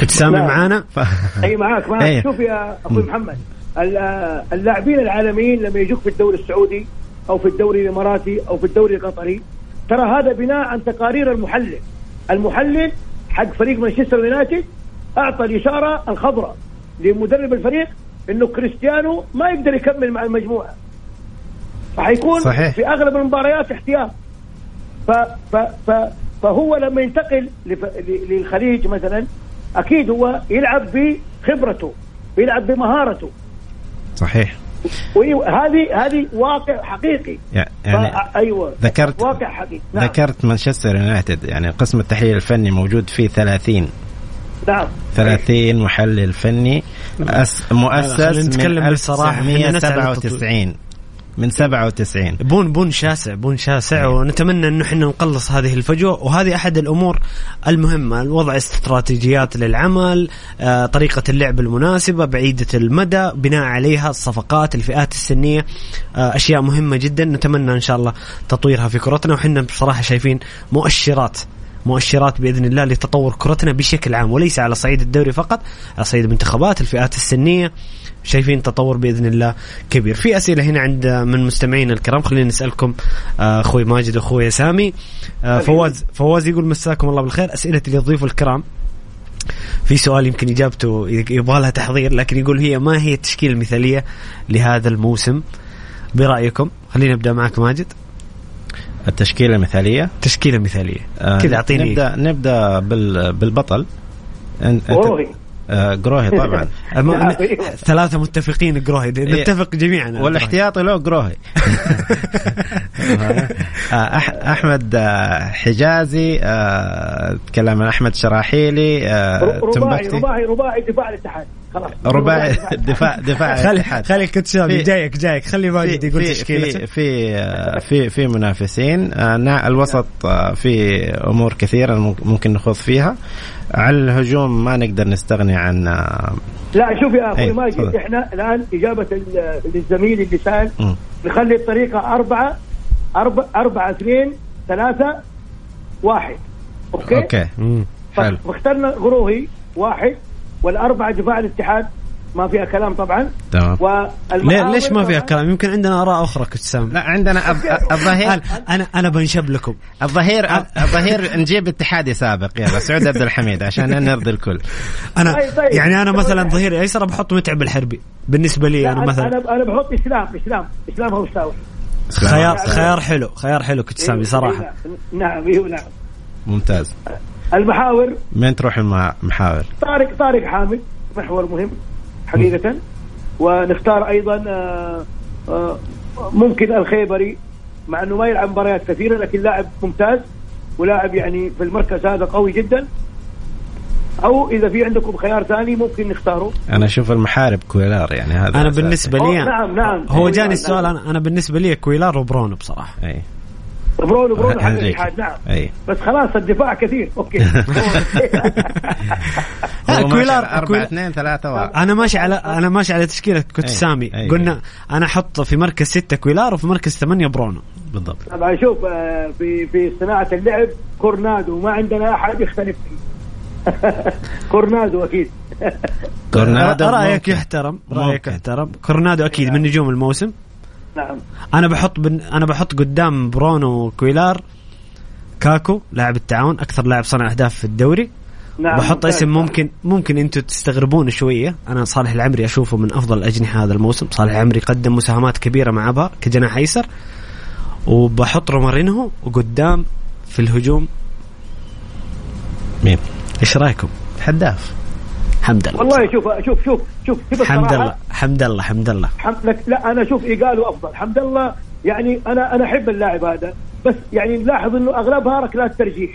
كنت سامي. معانا ف... أي معاك معاك إيه. شوف يا أخوي محمد ال- آه، اللاعبين العالميين لما يجوك في الدوري السعودي أو في الدوري الإماراتي أو في الدوري القطري. ترى هذا بناء عن تقارير المحلل. المحلل حق فريق مانشستر يونايتد أعطى الإشارة الخضراء لمدرب الفريق إنه كريستيانو ما يقدر يكمل مع المجموعة. فحيكون صحيح. في أغلب المباريات احتياط. ف ف ف فهو لما ينتقل لف... ل- للخليج مثلا أكيد هو يلعب بخبرته بيلعب بمهارته. صحيح. وهذه هذه واقع حقيقي. يعني. أيوه. ذكرت واقع حقيقي. نعم. ذكرت مانشستر يونايتد يعني قسم التحليل الفني موجود فيه 30 نعم. 30 محلل فني أس مؤسس نتكلم من بصراحة، إحنا نسعى 1997 من 97 بون بون شاسع بون شاسع ونتمنى إنه إحنا نقلص هذه الفجوة. وهذه أحد الأمور المهمة وضع استراتيجيات للعمل آه، طريقة اللعب المناسبة بعيدة المدى بناء عليها الصفقات الفئات السنية آه، أشياء مهمة جدا. نتمنى إن شاء الله تطويرها في كرتنا. وحنا بصراحة شايفين مؤشرات مؤشرات بإذن الله لتطور كرتنا بشكل عام وليس على صعيد الدوري فقط على صعيد المنتخبات الفئات السنية. شايفين تطور بإذن الله كبير. في أسئلة هنا عند من مستمعينا الكرام. خلينا نسألكم آه، أخوي ماجد واخوي سامي. آه، فواز فواز يقول مساكم الله بالخير. اسئلتي للضيوف الكرام. في سؤال يمكن إجابته يبغى لها تحضير لكن يقول هي ما هي التشكيلة المثالية لهذا الموسم برأيكم؟ خلينا نبدا معك ماجد. التشكيلة المثالية؟ تشكيلة مثالية. آه، كذا أعطيني. نبدا نبدأ بال- بالبطل. أن- أنت- وروهي آه، قروهي طبعا. [laughs] أما- ثلاثة متفقين قروهي نتفق جميعا. والاحتياطي له قروهي [laughs] آه، أحمد آه، حجازي آه، تكلم عن أحمد شراحيلي آه، رباعي رباعي رباعي دفاع الاتحاد. خلاص. رباعي دفاع دفاع [laughs] خلي. خلي الكتشافي في- جايك جايك. خلي ماجد يقول تشكيلته في في آه، في في منافسين. آه، نا- الوسط آه، في أمور كثيرة مم- ممكن نخوض فيها. على الهجوم ما نقدر نستغني عن لا شوف يا أخوي أي، ماجد. إحنا الآن إجابة للزميل اللي سأل. نخلي الطريقة أربعة أربعة أربعة اثنين ثلاثة واحد okay؟ okay مم. حلو فاخترنا غروهي واحد والأربعة دفاع الاتحاد ما فيها كلام طبعا. تمام. ليش ما فيها كلام؟ يمكن عندنا آراء أخرى coach سامي لا عندنا الظ- الظهير. أنا أنا أنا بنشب لكم. الظهير الظهير نجيب اتحادي سابق. يلا سعود عبد الحميد عشان نرضي الكل. أنا طيب، طيب. يعني أنا مثلا ظهير ايسر بحط متعب الحربي. بالنسبة لي أنا أنا مثلا أنا, أنا بحط إسلام إسلام. إسلام هو يساوي خيار. خيار حلو خيار حلو كتسامي صراحة. نعم أيوه نعم. ممتاز. المحاور. مين تروح المحاور؟ طارق طارق حامد محور مهم. حقيقة. ونختار أيضا آه، آه، ممكن الخيبري مع أنه ما يلعب مباريات كثيرة لكن لاعب ممتاز ولاعب يعني في المركز هذا قوي جدا. أو إذا في عندكم خيار ثاني ممكن نختاره. أنا أشوف المحارب كويلار يعني هذا أنا. بالنسبة لي نعم نعم. هو أيوة، جاني نعم. السؤال أنا أنا بالنسبة لي كويلار وبرونو بصراحة. اي برونو برونو حق. الاتحاد نعم. أي. بس خلاص الدفاع كثير. okay. كويلار- 4 كويلار- 2 3 1 أنا ماشي على أنا ماشي على تشكيلة كنت أي، سامي أي، قلنا أنا أحط في مركز ستة كويلار وفي مركز ثمانية برونو. بالضبط. طبعا شوف آه، في في صناعة اللعب كورنادو ما عندنا أحد يختلف. فيه [laughs] كورنادو أكيد. كورنادو رايك. يحترم رايك. يحترم. كورنادو أكيد من نجوم الموسم. نعم. أنا بحط بن... أنا بحط قدام برونو وكويلار كاكو لاعب التعاون أكثر لاعب صنع أهداف في الدوري. نعم بحط ممتاز. اسم ممكن ممكن أنتم تستغربون شوية. أنا صالح العمري أشوفه من أفضل الاجنحه هذا الموسم. صالح العمري قدم مساهمات كبيرة مع أبها كجناح أيسر. وبحط رومارينهو وقدام في الهجوم. مين؟ إيش رأيكم؟ حداف. حمد الله. والله شوف شوف شوف شوف حمد الله حمد الله حمد الله. لك لا أنا أشوف ايجالو أفضل. حمد الله يعني أنا أنا أحب اللاعب هذا. بس يعني نلاحظ إنه اغلبها ركلات ترجيح.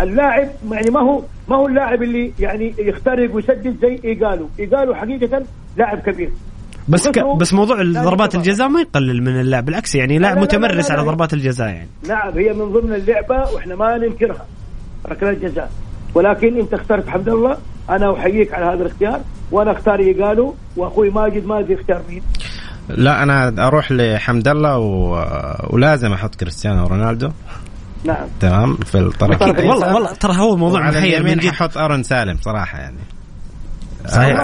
اللاعب يعني ما هو ما هو اللاعب اللي يعني يخترق ويسدد زي ايجالو ايجالو حقيقة لاعب كبير. بس ك... بس موضوع ضربات. الجزاء ما يقلل من اللعب بالعكس يعني لاعب لا، لا، لا، متمرس لا، لا. على ضربات الجزاء يعني. نعم هي من ضمن اللعبة وإحنا ما ننكرها ركلات جزاء. ولكن انت اخترت حمد الله أنا أحييك على هذا الاختيار وأنا أختار ايجالو وأخوي ماجد ما ادري اختار مين. لا أنا أروح لحمد الله و... ولازم أحط كريستيانو رونالدو. نعم. تمام؟ في الطرف. والله والله ترى هو موضوع محير من جد ححط أرون سالم صراحة يعني. صحيح.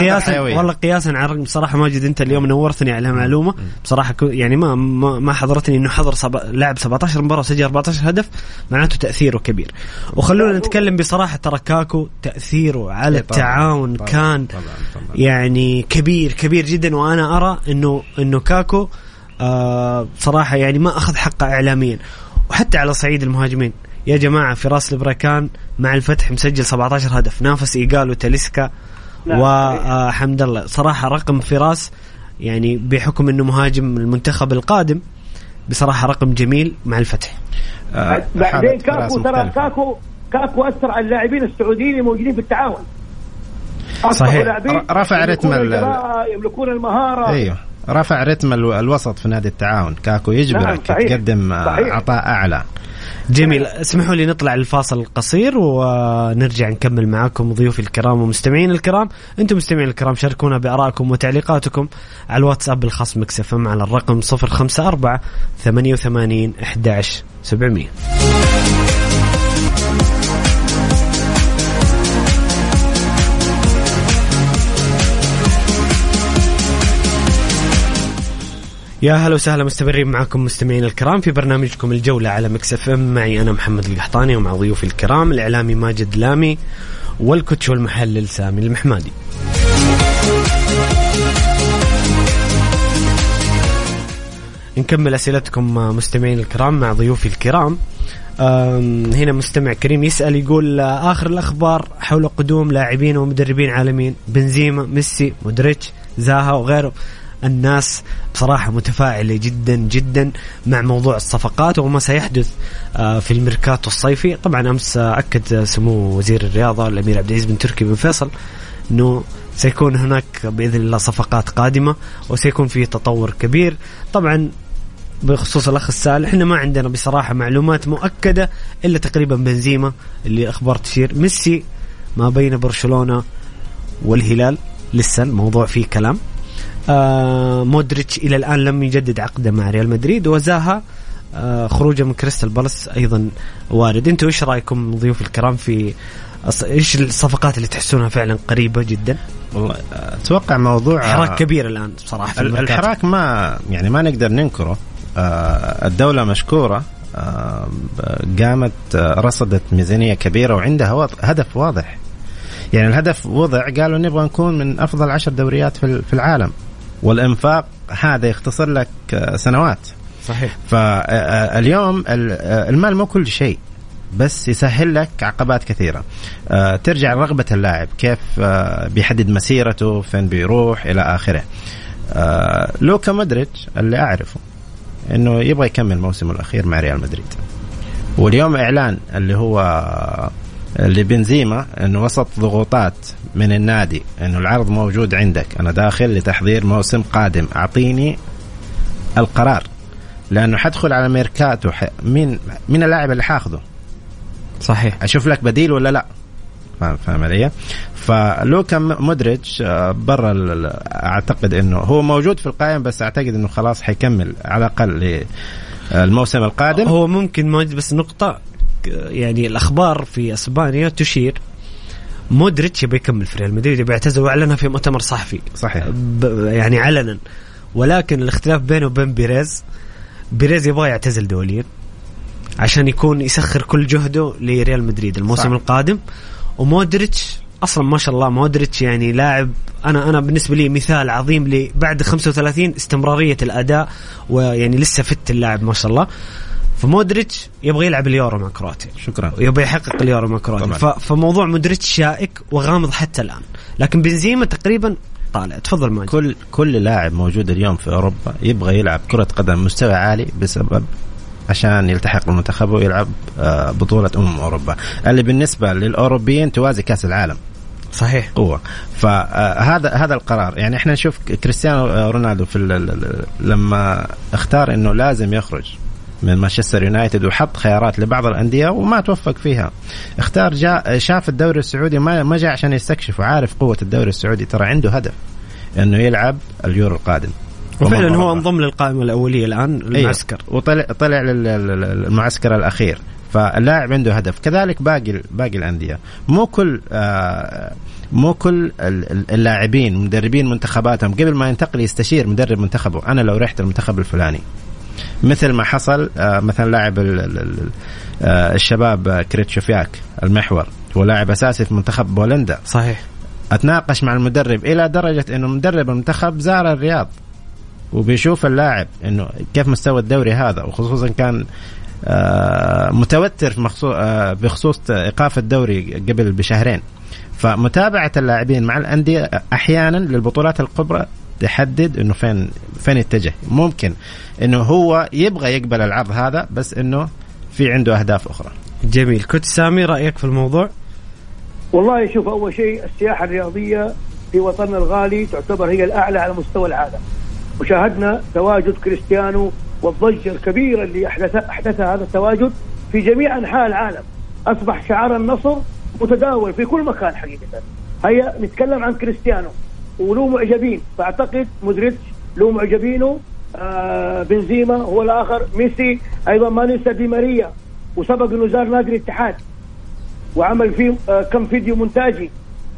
قياسا. والله قياسا على الرقم بصراحة ماجد أنت اليوم نورتني على معلومه بصراحة يعني ما ما, ما حضرتني إنه حضر سب... لعب 17 مباراة وسجل 14 هدف معناته تأثيره كبير. وخلونا نتكلم بصراحة ترى كاكو تأثيره على إيه طبعاً، التعاون طبعاً، كان طبعاً، طبعاً. يعني كبير كبير جدا. وأنا أرى انه إنه كاكو آه بصراحه يعني ما أخذ حقه اعلاميا. وحتى على صعيد المهاجمين. يا جماعة فراس البركان مع الفتح مسجل 17 هدف نافس ايجالو تاليسكا نعم. وحمد الله صراحة رقم فراس يعني بحكم إنه مهاجم المنتخب القادم بصراحة رقم جميل مع الفتح آه، بعدين كاكو ترى. كاكو كاكو اثر على اللاعبين السعوديين الموجودين في التعاون صحيح. رفع رتم يملكون المهارة أيوه رفع رتم الو- الوسط في نادي التعاون كاكو نعم، يجبرك صحيح. تقدم آه،. عطاء أعلى جميل. اسمحوا لي نطلع الفاصل القصير ونرجع نكمل معاكم ضيوفي الكرام ومستمعين الكرام. أنتم مستمعين الكرام شاركونا بارائكم وتعليقاتكم على الواتساب الخاص مكسف إم على الرقم 054 88 11 700 يا هلا وسهلا مستمرين معكم مستمعين الكرام في برنامجكم الجولة على Mix FM. معي أنا محمد القحطاني ومع ضيوفي الكرام الإعلامي ماجد لامي وال coach والمحلل سامي المحمادي نكمل أسئلتكم مستمعين الكرام مع ضيوفي الكرام. هنا مستمع كريم يسأل يقول آخر الأخبار حول قدوم لاعبين ومدربين عالميين بنزيما ميسي مودريتش زاها وغيره. الناس بصراحة متفاعلة جدا جدا مع موضوع الصفقات وما سيحدث آه، في الميركاتو الصيفي. طبعا أمس أكد سمو وزير الرياضة الأمير عبد العزيز بن تركي بن فيصل أنه سيكون هناك بإذن الله صفقات قادمة وسيكون في تطور كبير. طبعا بخصوص الأخ السائل إحنا ما عندنا بصراحة معلومات مؤكدة إلا تقريبا بنزيما اللي أخبار تشير. ميسي ما بين برشلونة والهلال. لسه الموضوع فيه كلام. آه مودريتش إلى الآن لم يجدد عقده مع ريال مدريد وزاها آه خروجه من كريستال بالاس أيضا وارد. أنتم إيش رأيكم ضيوف الكرام في إيش الصفقات اللي تحسونها فعلا قريبة جدا؟ والله أتوقع موضوع حراك كبير الآن بصراحه في. الحراك ما يعني ما نقدر ننكره. آه، الدولة مشكورة آه، قامت آه، رصدت ميزانية كبيرة وعندها هدف واضح. يعني الهدف وضع قالوا نبغى نكون من أفضل عشر دوريات في العالم. والإنفاق هذا يختصر لك آه، سنوات. صحيح. فاليوم المال مو كل شيء بس يسهل لك عقبات كثيرة. آه، ترجع لرغبة اللاعب كيف آه، بيحدد مسيرته فين بيروح إلى آخره. آه، لوكا مودريتش اللي أعرفه أنه يبغى يكمل موسمه الأخير مع ريال مدريد. واليوم إعلان اللي هو اللي بنزيما إنه وسط ضغوطات من النادي انه العرض موجود عندك. أنا داخل لتحضير موسم قادم. أعطيني القرار لأنه حدخل على ميركاتو ح... مين مين اللاعب اللي حاخذه صحيح. أشوف لك بديل ولا لا؟ فاهم فاهم علي؟ فلوكا م- مودريتش آه، برا أعتقد إنه هو موجود في القائمه بس أعتقد إنه خلاص حيكمل على الأقل الموسم القادم. هو ممكن موجود بس نقطة يعني الأخبار في أسبانيا تشير مودريتش يبي يكمل في ريال مدريد يبي يعتزل وأعلنها في مؤتمر صحفي. صحيح. يعني علنا. ولكن الاختلاف بينه وبين بيريز بيريز يبغى يعتزل دوليا عشان يكون يسخر كل جهده لريال مدريد الموسم صح. القادم. ومودريتش أصلا ما شاء الله مودريتش يعني لاعب أنا أنا بالنسبة لي مثال عظيم لي بعد 35 استمرارية الأداء ويعني لسه fit اللاعب ما شاء الله. فمودريتش يبغى يلعب اليورو مع كرواتيا. شكرا. ويبغى يحقق اليورو مع كرواتيا. فموضوع مودريتش شائك وغامض حتى الآن. لكن بنزيما تقريبا طالع. تفضل ماجد. كل كل لاعب موجود اليوم في أوروبا يبغى يلعب كرة قدم مستوى عالي بسبب عشان يلتحق بالمنتخب ويلعب آه، بطولة أمم أوروبا. اللي بالنسبة للأوروبيين توازي كأس العالم. صحيح. قوة. فهذا هذا القرار. يعني إحنا نشوف كريستيانو رونالدو في لما اختار إنه لازم يخرج من مانشستر يونايتد وحط خيارات لبعض الأندية وما توفق فيها. اختار جاء شاف الدوري السعودي ما ما جاء عشان يستكشف وعارف قوة الدوري السعودي ترى عنده هدف إنه يلعب اليورو القادم. وفعلا هو. انضم للقائمة الأولية الآن المعسكر. أيوه. وطلع طلع للمعسكر الأخير. فاللاعب عنده هدف. كذلك باقي باقي الأندية. مو كل آه مو كل ال- ال- اللاعبين مدربين منتخباتهم قبل ما ينتقل يستشير مدرب منتخبه. أنا لو رحت المنتخب الفلاني. مثل ما حصل آه مثلا لاعب آه الشباب آه، كريتشوفياك المحور هو لاعب أساسي في منتخب بولندا. صحيح. أتناقش مع المدرب إلى درجة إنه مدرب المنتخب زار الرياض وبيشوف اللاعب إنه كيف مستوى الدوري هذا وخصوصا كان متوتر بخصوص إيقاف الدوري قبل بشهرين. فمتابعة اللاعبين مع الأندية أحيانا للبطولات الكبرى تحدد إنه فين فين يتجه. ممكن إنه هو يبغى يقبل العرض هذا بس إنه في عنده أهداف أخرى. جميل. كنت سامي رأيك في الموضوع؟ والله شوف أول شيء السياحة الرياضية في وطننا الغالي تعتبر هي الأعلى على مستوى العالم. وشاهدنا تواجد كريستيانو والضجة الكبيرة اللي احدث أحدثها هذا التواجد في جميع أنحاء العالم. أصبح شعار النصر متداول في كل مكان حقيقة. هيا نتكلم عن كريستيانو. وله معجبين. فأعتقد مودريتش له معجبينه آه بنزيما هو الآخر ميسي أيضا ما ننسى دي ماريا وسبق إنه زار نادي الاتحاد وعمل فيه آه، كم فيديو مونتاجي.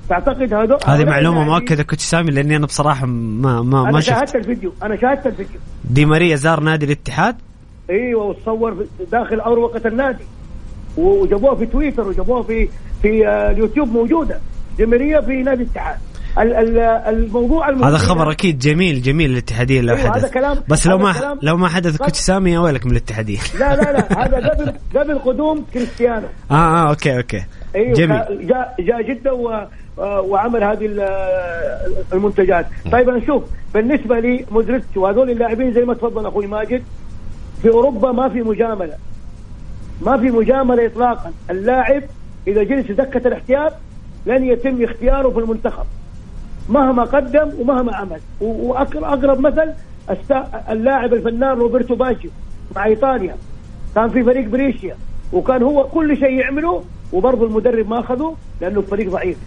فأعتقد هذا هذه معلومة مؤكدة كنت سامي لأني أنا بصراحة ما ما أنا ما شاهدت شفت الفيديو أنا شاهدت الفيديو. دي ماريا زار نادي الاتحاد؟ أيوه وتصور داخل أروقة النادي. وجابوها في تويتر وجابوها في في آه، اليوتيوب موجودة. دي ماريا في نادي الاتحاد. ال- ال- الموضوع المهم هذا خبر أكيد جميل جميل للاتحاديه لو أيوة، حدث. هذا كلام- بس لو ما كلام- لو ما حدث coach سامي يا ويلك من الاتحادية. لا لا لا [laughs] هذا قبل قبل قدوم كريستيانو. آه آه okay okay. أيوه جميل. جاء جاء جده و وعمل هذه ال- المنتجات. طيب نشوف. بالنسبة لي مودريتش وهذول اللاعبين زي ما تفضل أخوي ماجد في أوروبا ما في مجاملة. ما في مجاملة اطلاقا. اللاعب إذا جلس دكة الاحتياط لن يتم اختياره في المنتخب. مهما قدم ومهما عمل. واقرب مثل اللاعب الفنان روبرتو باجيو مع إيطاليا. كان في فريق بريشيا. وكان هو كل شيء يعمله وبرضه المدرب ما أخذه لأنه فريق ضعيف.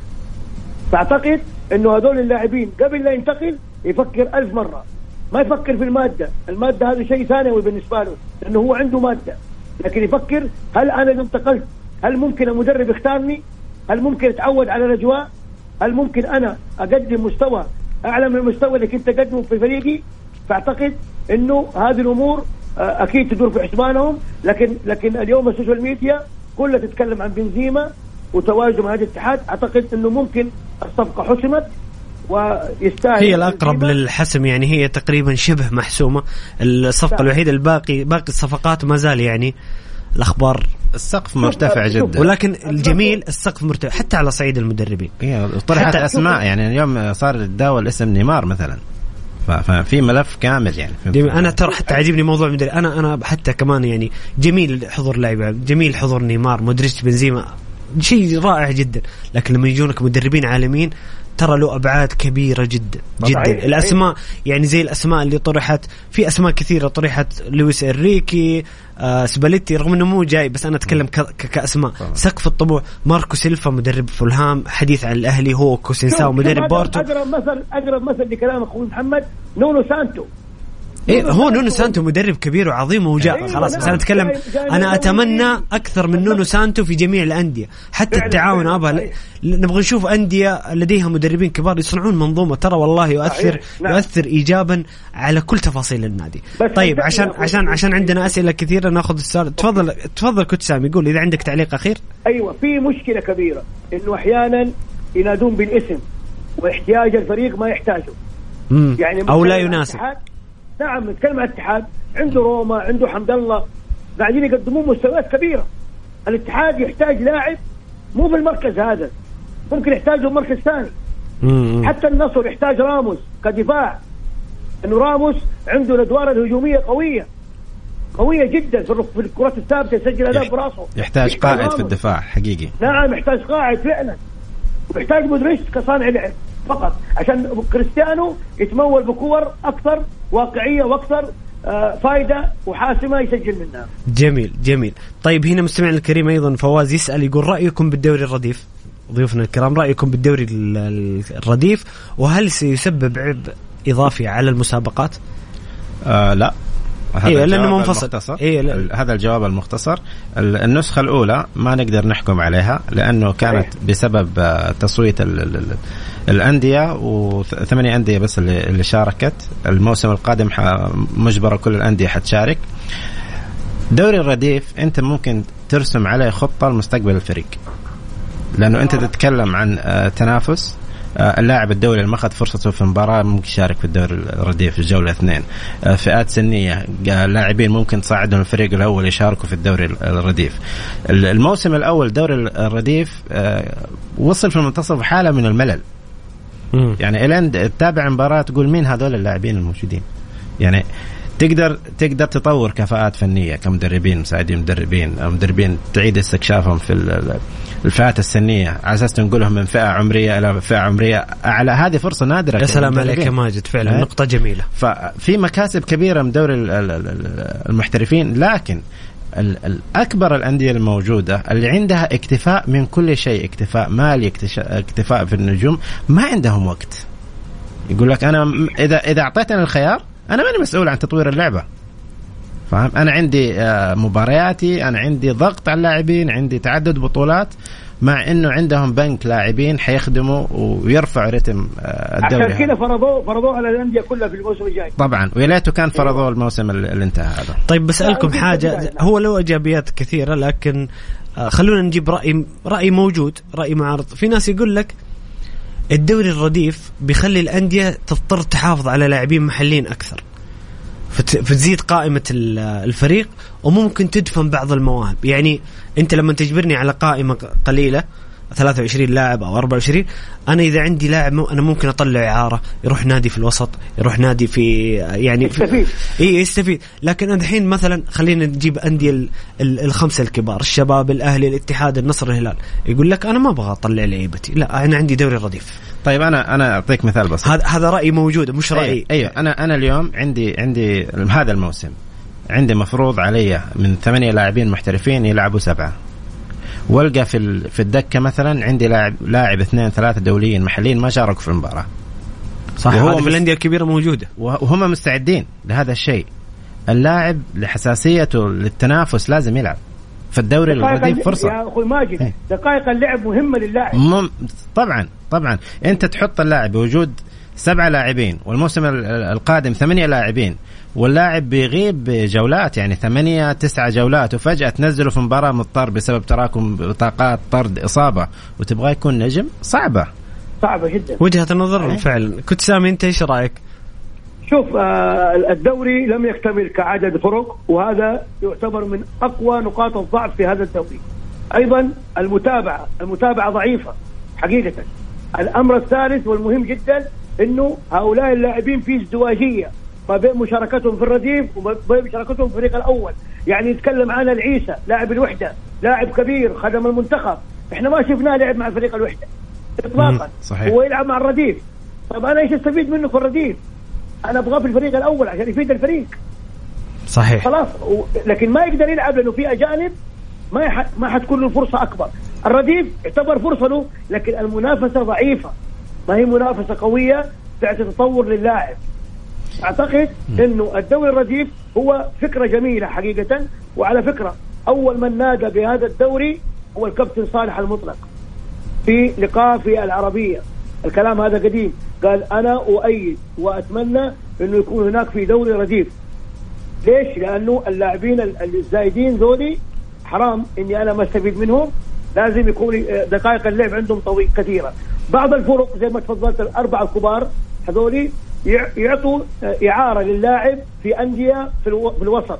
فأعتقد إنه هذول اللاعبين قبل لا ينتقل يفكر ألف مرة. ما يفكر في المادة، المادة هذا شيء ثانوي بالنسبة له لأنه هو عنده مادة. لكن يفكر هل أنا انتقلت هل ممكن المدرب يختارني؟ هل ممكن أتعود على الأجواء؟ هل ممكن أنا أقدم مستوى أعلى من المستوى اللي كنت أقدمه في فريقي؟ فأعتقد إنه هذه الأمور آه، أكيد تدور في حسبانهم لكن لكن اليوم ال social media كلها تتكلم عن بنزيما وتواجده مع هذا الاتحاد أعتقد إنه ممكن الصفقة حسمت ويستاهل هي الأقرب. للحسم يعني هي تقريبا شبه محسومة الصفقة. الوحيدة الباقي باقي الصفقات ما زال يعني الأخبار السقف مرتفع جدا. ولكن الجميل السقف مرتفع حتى على صعيد المدربين. هي طرحت حتى- أسماء يعني اليوم صار يتداول اسم نيمار مثلا. ففي ملف كامل يعني. أنا ترى حتى عجبني موضوع المدرب. أنا أنا حتى كمان يعني جميل حضور لاعب جميل حضور نيمار مودريتش بنزيما. شيء رائع جدا. لكن لما يجونك مدربين عالميين ترى له أبعاد كبيرة جدا جدا. صحيح. الأسماء يعني زي الأسماء اللي طرحت في أسماء كثيرة طرحت لويس إنريكي آه سباليتي رغم إنه مو جاي بس أنا أتكلم ك- ك- كأسماء. سقف الطموح ماركو سيلفا مدرب فولهام حديث عن الأهلي هو كوسينساو مدرب أقرب- بورتو. أقرب مثل أقرب مثل لكلام أخوي محمد نونو سانتو. إيه هو نونو سانتو مدرب كبير وعظيم وجاء أيوة خلاص بس. أنا أتكلم أنا أتمنى. أكثر من نونو سانتو في جميع الأندية حتى التعاون ابها. نبغى نشوف أندية لديها مدربين كبار يصنعون منظومة ترى والله يؤثر نعم. يؤثر ايجابا على كل تفاصيل النادي طيب عشان. عشان عشان عندنا أسئلة كثيرة ناخذ السؤال تفضل تفضل كنت سامي قول إذا عندك تعليق أخير أيوه في مشكلة كبيرة إنه أحيانا ينادون بالاسم واحتياج الفريق ما يحتاجه. يعني أو لا يناسب نعم نتكلم عن الاتحاد. عنده روما عنده حمد الله. قاعدين يقدمون مستويات كبيرة. الاتحاد يحتاج لاعب مو في المركز هذا. ممكن يحتاجه مركز ثاني. حتى النصر يحتاج راموس كدفاع. إنه راموس عنده الأدوار الهجومية قوية. قوية جدا في الكرات الثابتة يسجل اهداف براسه. يحتاج قائد في. الدفاع حقيقي. نعم يحتاج قاعد فعلا. ويحتاج مودريتش كصانع لعب. فقط. عشان كريستيانو يتمول بكور أكثر واقعية وأكثر آه، فائده وحاسمة يسجل منها. جميل جميل. طيب هنا مستمعنا الكريم أيضا فواز يسأل يقول رأيكم بالدوري الرديف؟ ضيوفنا الكرام رأيكم بالدوري ال- ال- الرديف؟ وهل سيسبب عبء إضافي على المسابقات؟ آه لا. هذا إيه، لأنه الجواب منفصل. إيه، لا. هذا الجواب المختصر. ال- النسخة الأولى ما نقدر نحكم عليها لأنه كانت بسبب آه، تصويت ال- ال- ال- الأندية وثمانية أندية بس اللي اللي شاركت. الموسم القادم ح- مجبرة كل الأندية حتشارك. دوري الرديف أنت ممكن ترسم عليه خطة لمستقبل الفريق. لأنه أنت تتكلم عن آه، تنافس. اللاعب الدولي اللي ما اخذ فرصته في المباراة ممكن يشارك في الدوري الرديف في الجولة اثنين آه، فئات سنية آه، لاعبين ممكن تصعدهم الفريق الأول يشاركوا في الدوري الرديف. ال- الموسم الأول دوري الرديف آه، وصل في المنتصف حالة من الملل. يعني إلين تتابع مباراة تقول مين هذول اللاعبين الموجودين؟ يعني تقدر تقدر تطور كفاءات فنية كمدربين مساعدين مدربين مدربين تعيد استكشافهم في ال- ال- الفئات السنية على أساس تنقلهم من فئة عمرية إلى فئة عمرية اعلى هذه فرصة نادرة يا سلام. عليك يا ماجد فعلا إيه. نقطة جميلة ففي مكاسب كبيرة من دوري ال- ال- ال- المحترفين لكن ال- الاكبر الأندية الموجودة اللي عندها اكتفاء من كل شيء اكتفاء مالي اكتفاء في النجوم ما عندهم وقت يقول لك أنا اذا إذا أعطيتني الخيار أنا ماني مسؤول عن تطوير اللعبة فاهم أنا عندي آه، مبارياتي أنا عندي ضغط على اللاعبين عندي تعدد بطولات مع إنه عندهم بنك لاعبين حيخدموا ويرفعوا رتم آه، الدوري عشان كذا. فرضوه فرضوه على الأندية كلها في الموسم الجاي طبعا ويا ليته كان فرضوه الموسم اللي انتهى هذا طيب حاجة لا. هو له إيجابيات كثيرة لكن آه، خلونا نجيب رأي رأي موجود رأي معارض في ناس يقول لك الدوري الرديف بيخلي الأندية تضطر تحافظ على لاعبين محليين أكثر. فت- فتزيد قائمة ال- الفريق وممكن تدفن بعض المواهب. يعني أنت لما تجبرني على قائمة قليلة 23 لاعب أو 24 أنا إذا عندي لاعب مو- أنا ممكن أطلع إعارة يروح نادي في الوسط يروح نادي في يعني في يستفيد. إي يستفيد. لكن أنا الحين مثلا خلينا نجيب أندية ال- ال- الخمسة الكبار الشباب الأهلي الاتحاد النصر الهلال. يقول لك أنا ما أبغى أطلع لعيبتي لا أنا عندي دوري رديف. طيب أنا أنا أعطيك مثال بسيط. هذا هذا رأي موجود مش رأي. أيوه, أيوة. أنا أنا اليوم عندي عندي هذا الموسم عندي مفروض علي من ثمانية لاعبين محترفين يلعبوا سبعة. والقى في ال- في الدكة مثلا عندي لاعب لاعب اثنين ثلاثة دوليين محليين ما شاركوا في المباراة. صح وهو في الأندية الكبيرة موجودة. وهم مستعدين لهذا الشيء. اللاعب لحساسيته للتنافس لازم يلعب. فالدوري دقائق الرديف الل- فرصة. يا أخوي ماجد إيه. دقائق اللعب مهمه للاعب. مم... طبعا طبعا. أنت تحط اللاعب بوجود سبعة لاعبين والموسم ال- ال- القادم ثمانية لاعبين واللاعب بيغيب جولات يعني ثمانية تسعة جولات وفجأة تنزله في مباراة مضطر بسبب تراكم بطاقات طرد إصابة وتبغاه يكون نجم صعبة صعبة جدا وجهة النظر فعلا كنت سامي أنت إيش رأيك؟ شوف آه الدوري لم يكتمل كعدد فرق وهذا يعتبر من أقوى نقاط الضعف في هذا الدوري. أيضا المتابعة، المتابعة ضعيفة حقيقة. الأمر الثالث والمهم جدا إنه هؤلاء اللاعبين في ازدواجية ما بين مشاركتهم في الرديف وما بين مشاركتهم في الفريق الأول، يعني نتكلم عن العيسى لاعب الوحدة، لاعب كبير خدم المنتخب، إحنا ما شفناه لعب مع فريق الوحدة اطلاقا. صحيح. هو يلعب مع الرديف. طب أنا إيش أستفيد منه في الرديف؟ أنا أبغاه في الفريق الأول عشان يفيد الفريق. صحيح. خلاص. و... لكن ما يقدر يلعب لأنه في أجانب ما يح... ما حتكون له فرصة أكبر. الرديف يعتبر فرصة له لكن المنافسة ضعيفة. ما هي منافسة قوية تعطي تطور للاعب. أعتقد إنه الدوري الرديف هو فكرة جميلة حقيقة وعلى فكرة أول من نادى بهذا الدوري هو الكابتن صالح المطلق. في لقاء في العربية الكلام هذا قديم. قال أنا أؤيد وأتمنى إنه يكون هناك في دوري رديف ليش؟ لأنه اللاعبين ال- الزايدين ذولي حرام إني أنا ما أستفيد منهم. لازم يكون دقائق اللعب عندهم طويل كثيرة. بعض الفرق زي ما تفضلت الأربعة الكبار هذولي يع- يعطوا إعارة للاعب في أندية في, ألو... في الوسط.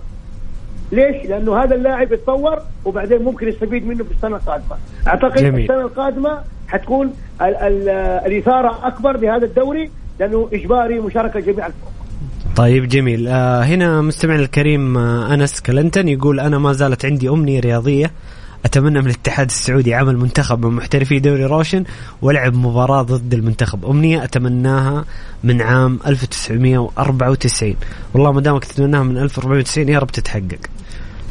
ليش؟ لأنه هذا اللاعب يتطور وبعدين ممكن يستفيد منه في السنة القادمة. أعتقد جميل. السنة القادمة حتكون ال... ال... الإثارة أكبر لهذا الدوري لأنه إجباري مشاركة جميع الفرق. طيب جميل. آه هنا مستمع الكريم آه أنس كلنتن يقول أنا ما زالت عندي أمنية رياضية. أتمنى من الاتحاد السعودي عمل منتخب من محترفي دوري روشن ولعب مباراة ضد المنتخب. أمنية أتمناها من عام 1994 والله ما دامك تتمناها من 1490 يا رب تتحقق.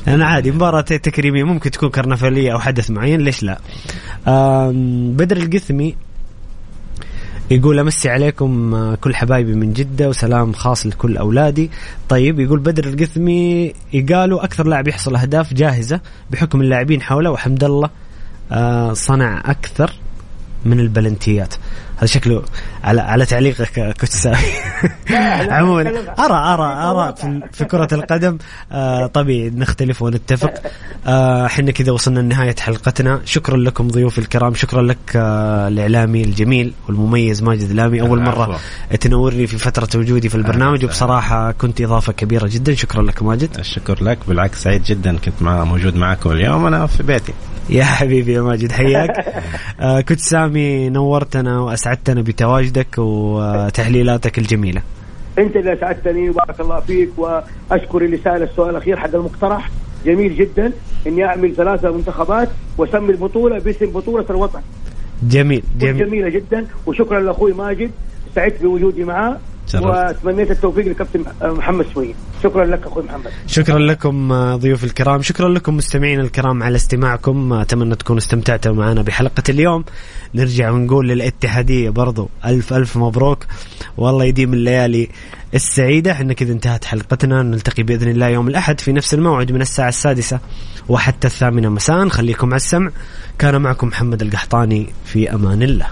أنا عادي مباراة تكريمية ممكن تكون كرنفالية أو حدث معين ليش لا؟ بدر القثمي يقول أمسي عليكم آه، كل حبايبي من جدة وسلام خاص لكل أولادي. طيب يقول بدر القثمي قالوا أكثر لاعب يحصل أهداف جاهزة بحكم اللاعبين حوله وحمد الله آه، صنع أكثر من البلنتيات. هذا شكله على على تعليقك آه، كنت سامي عموما ارى ارى أرى في, في كرة القدم آه طبيعي نختلف ونتفق. آه، إحنا كذا وصلنا لنهاية حلقتنا. شكرا لكم ضيوفي الكرام. شكرا لك آه الإعلامي الجميل والمميز ماجد لامي أول مرة. تنورني في فترة وجودي في البرنامج وبصراحة كنت إضافة كبيرة جدا. شكرا لك ماجد. الشكر لك. بالعكس سعيد جدا. كنت مع موجود معكم اليوم. أنا في بيتي. يا حبيبي يا ماجد حياك. [laughs] آه كنت سامي نورتنا واسعدتنا بتواجدك وتحليلاتك الجميلة. انت اللي اسعدتني وبارك الله فيك واشكر اللي سال السؤال الأخير حق المقترح. جميل جدا إني أعمل ثلاثة منتخبات وأسمي البطولة باسم بطولة الوطن. جميل جميل. جميلة جدا وشكرا لأخوي ماجد سعدت بوجودي معاه. وأتمنيت التوفيق للكابتن محمد سويد شكرا لك أخوي محمد. شكرا لكم آه، ضيوف الكرام. شكرا لكم مستمعين الكرام على استماعكم. أتمنى تكونوا استمتعتوا معنا بحلقة اليوم. نرجع ونقول للاتحادية برضو ألف ألف مبروك. والله يديم الليالي السعيدة. إحنا كذا انتهت حلقتنا. نلتقي بإذن الله يوم الأحد في نفس الموعد من الساعة السادسة وحتى الثامنة مساء. خليكم على السمع. كان معكم محمد القحطاني في أمان الله.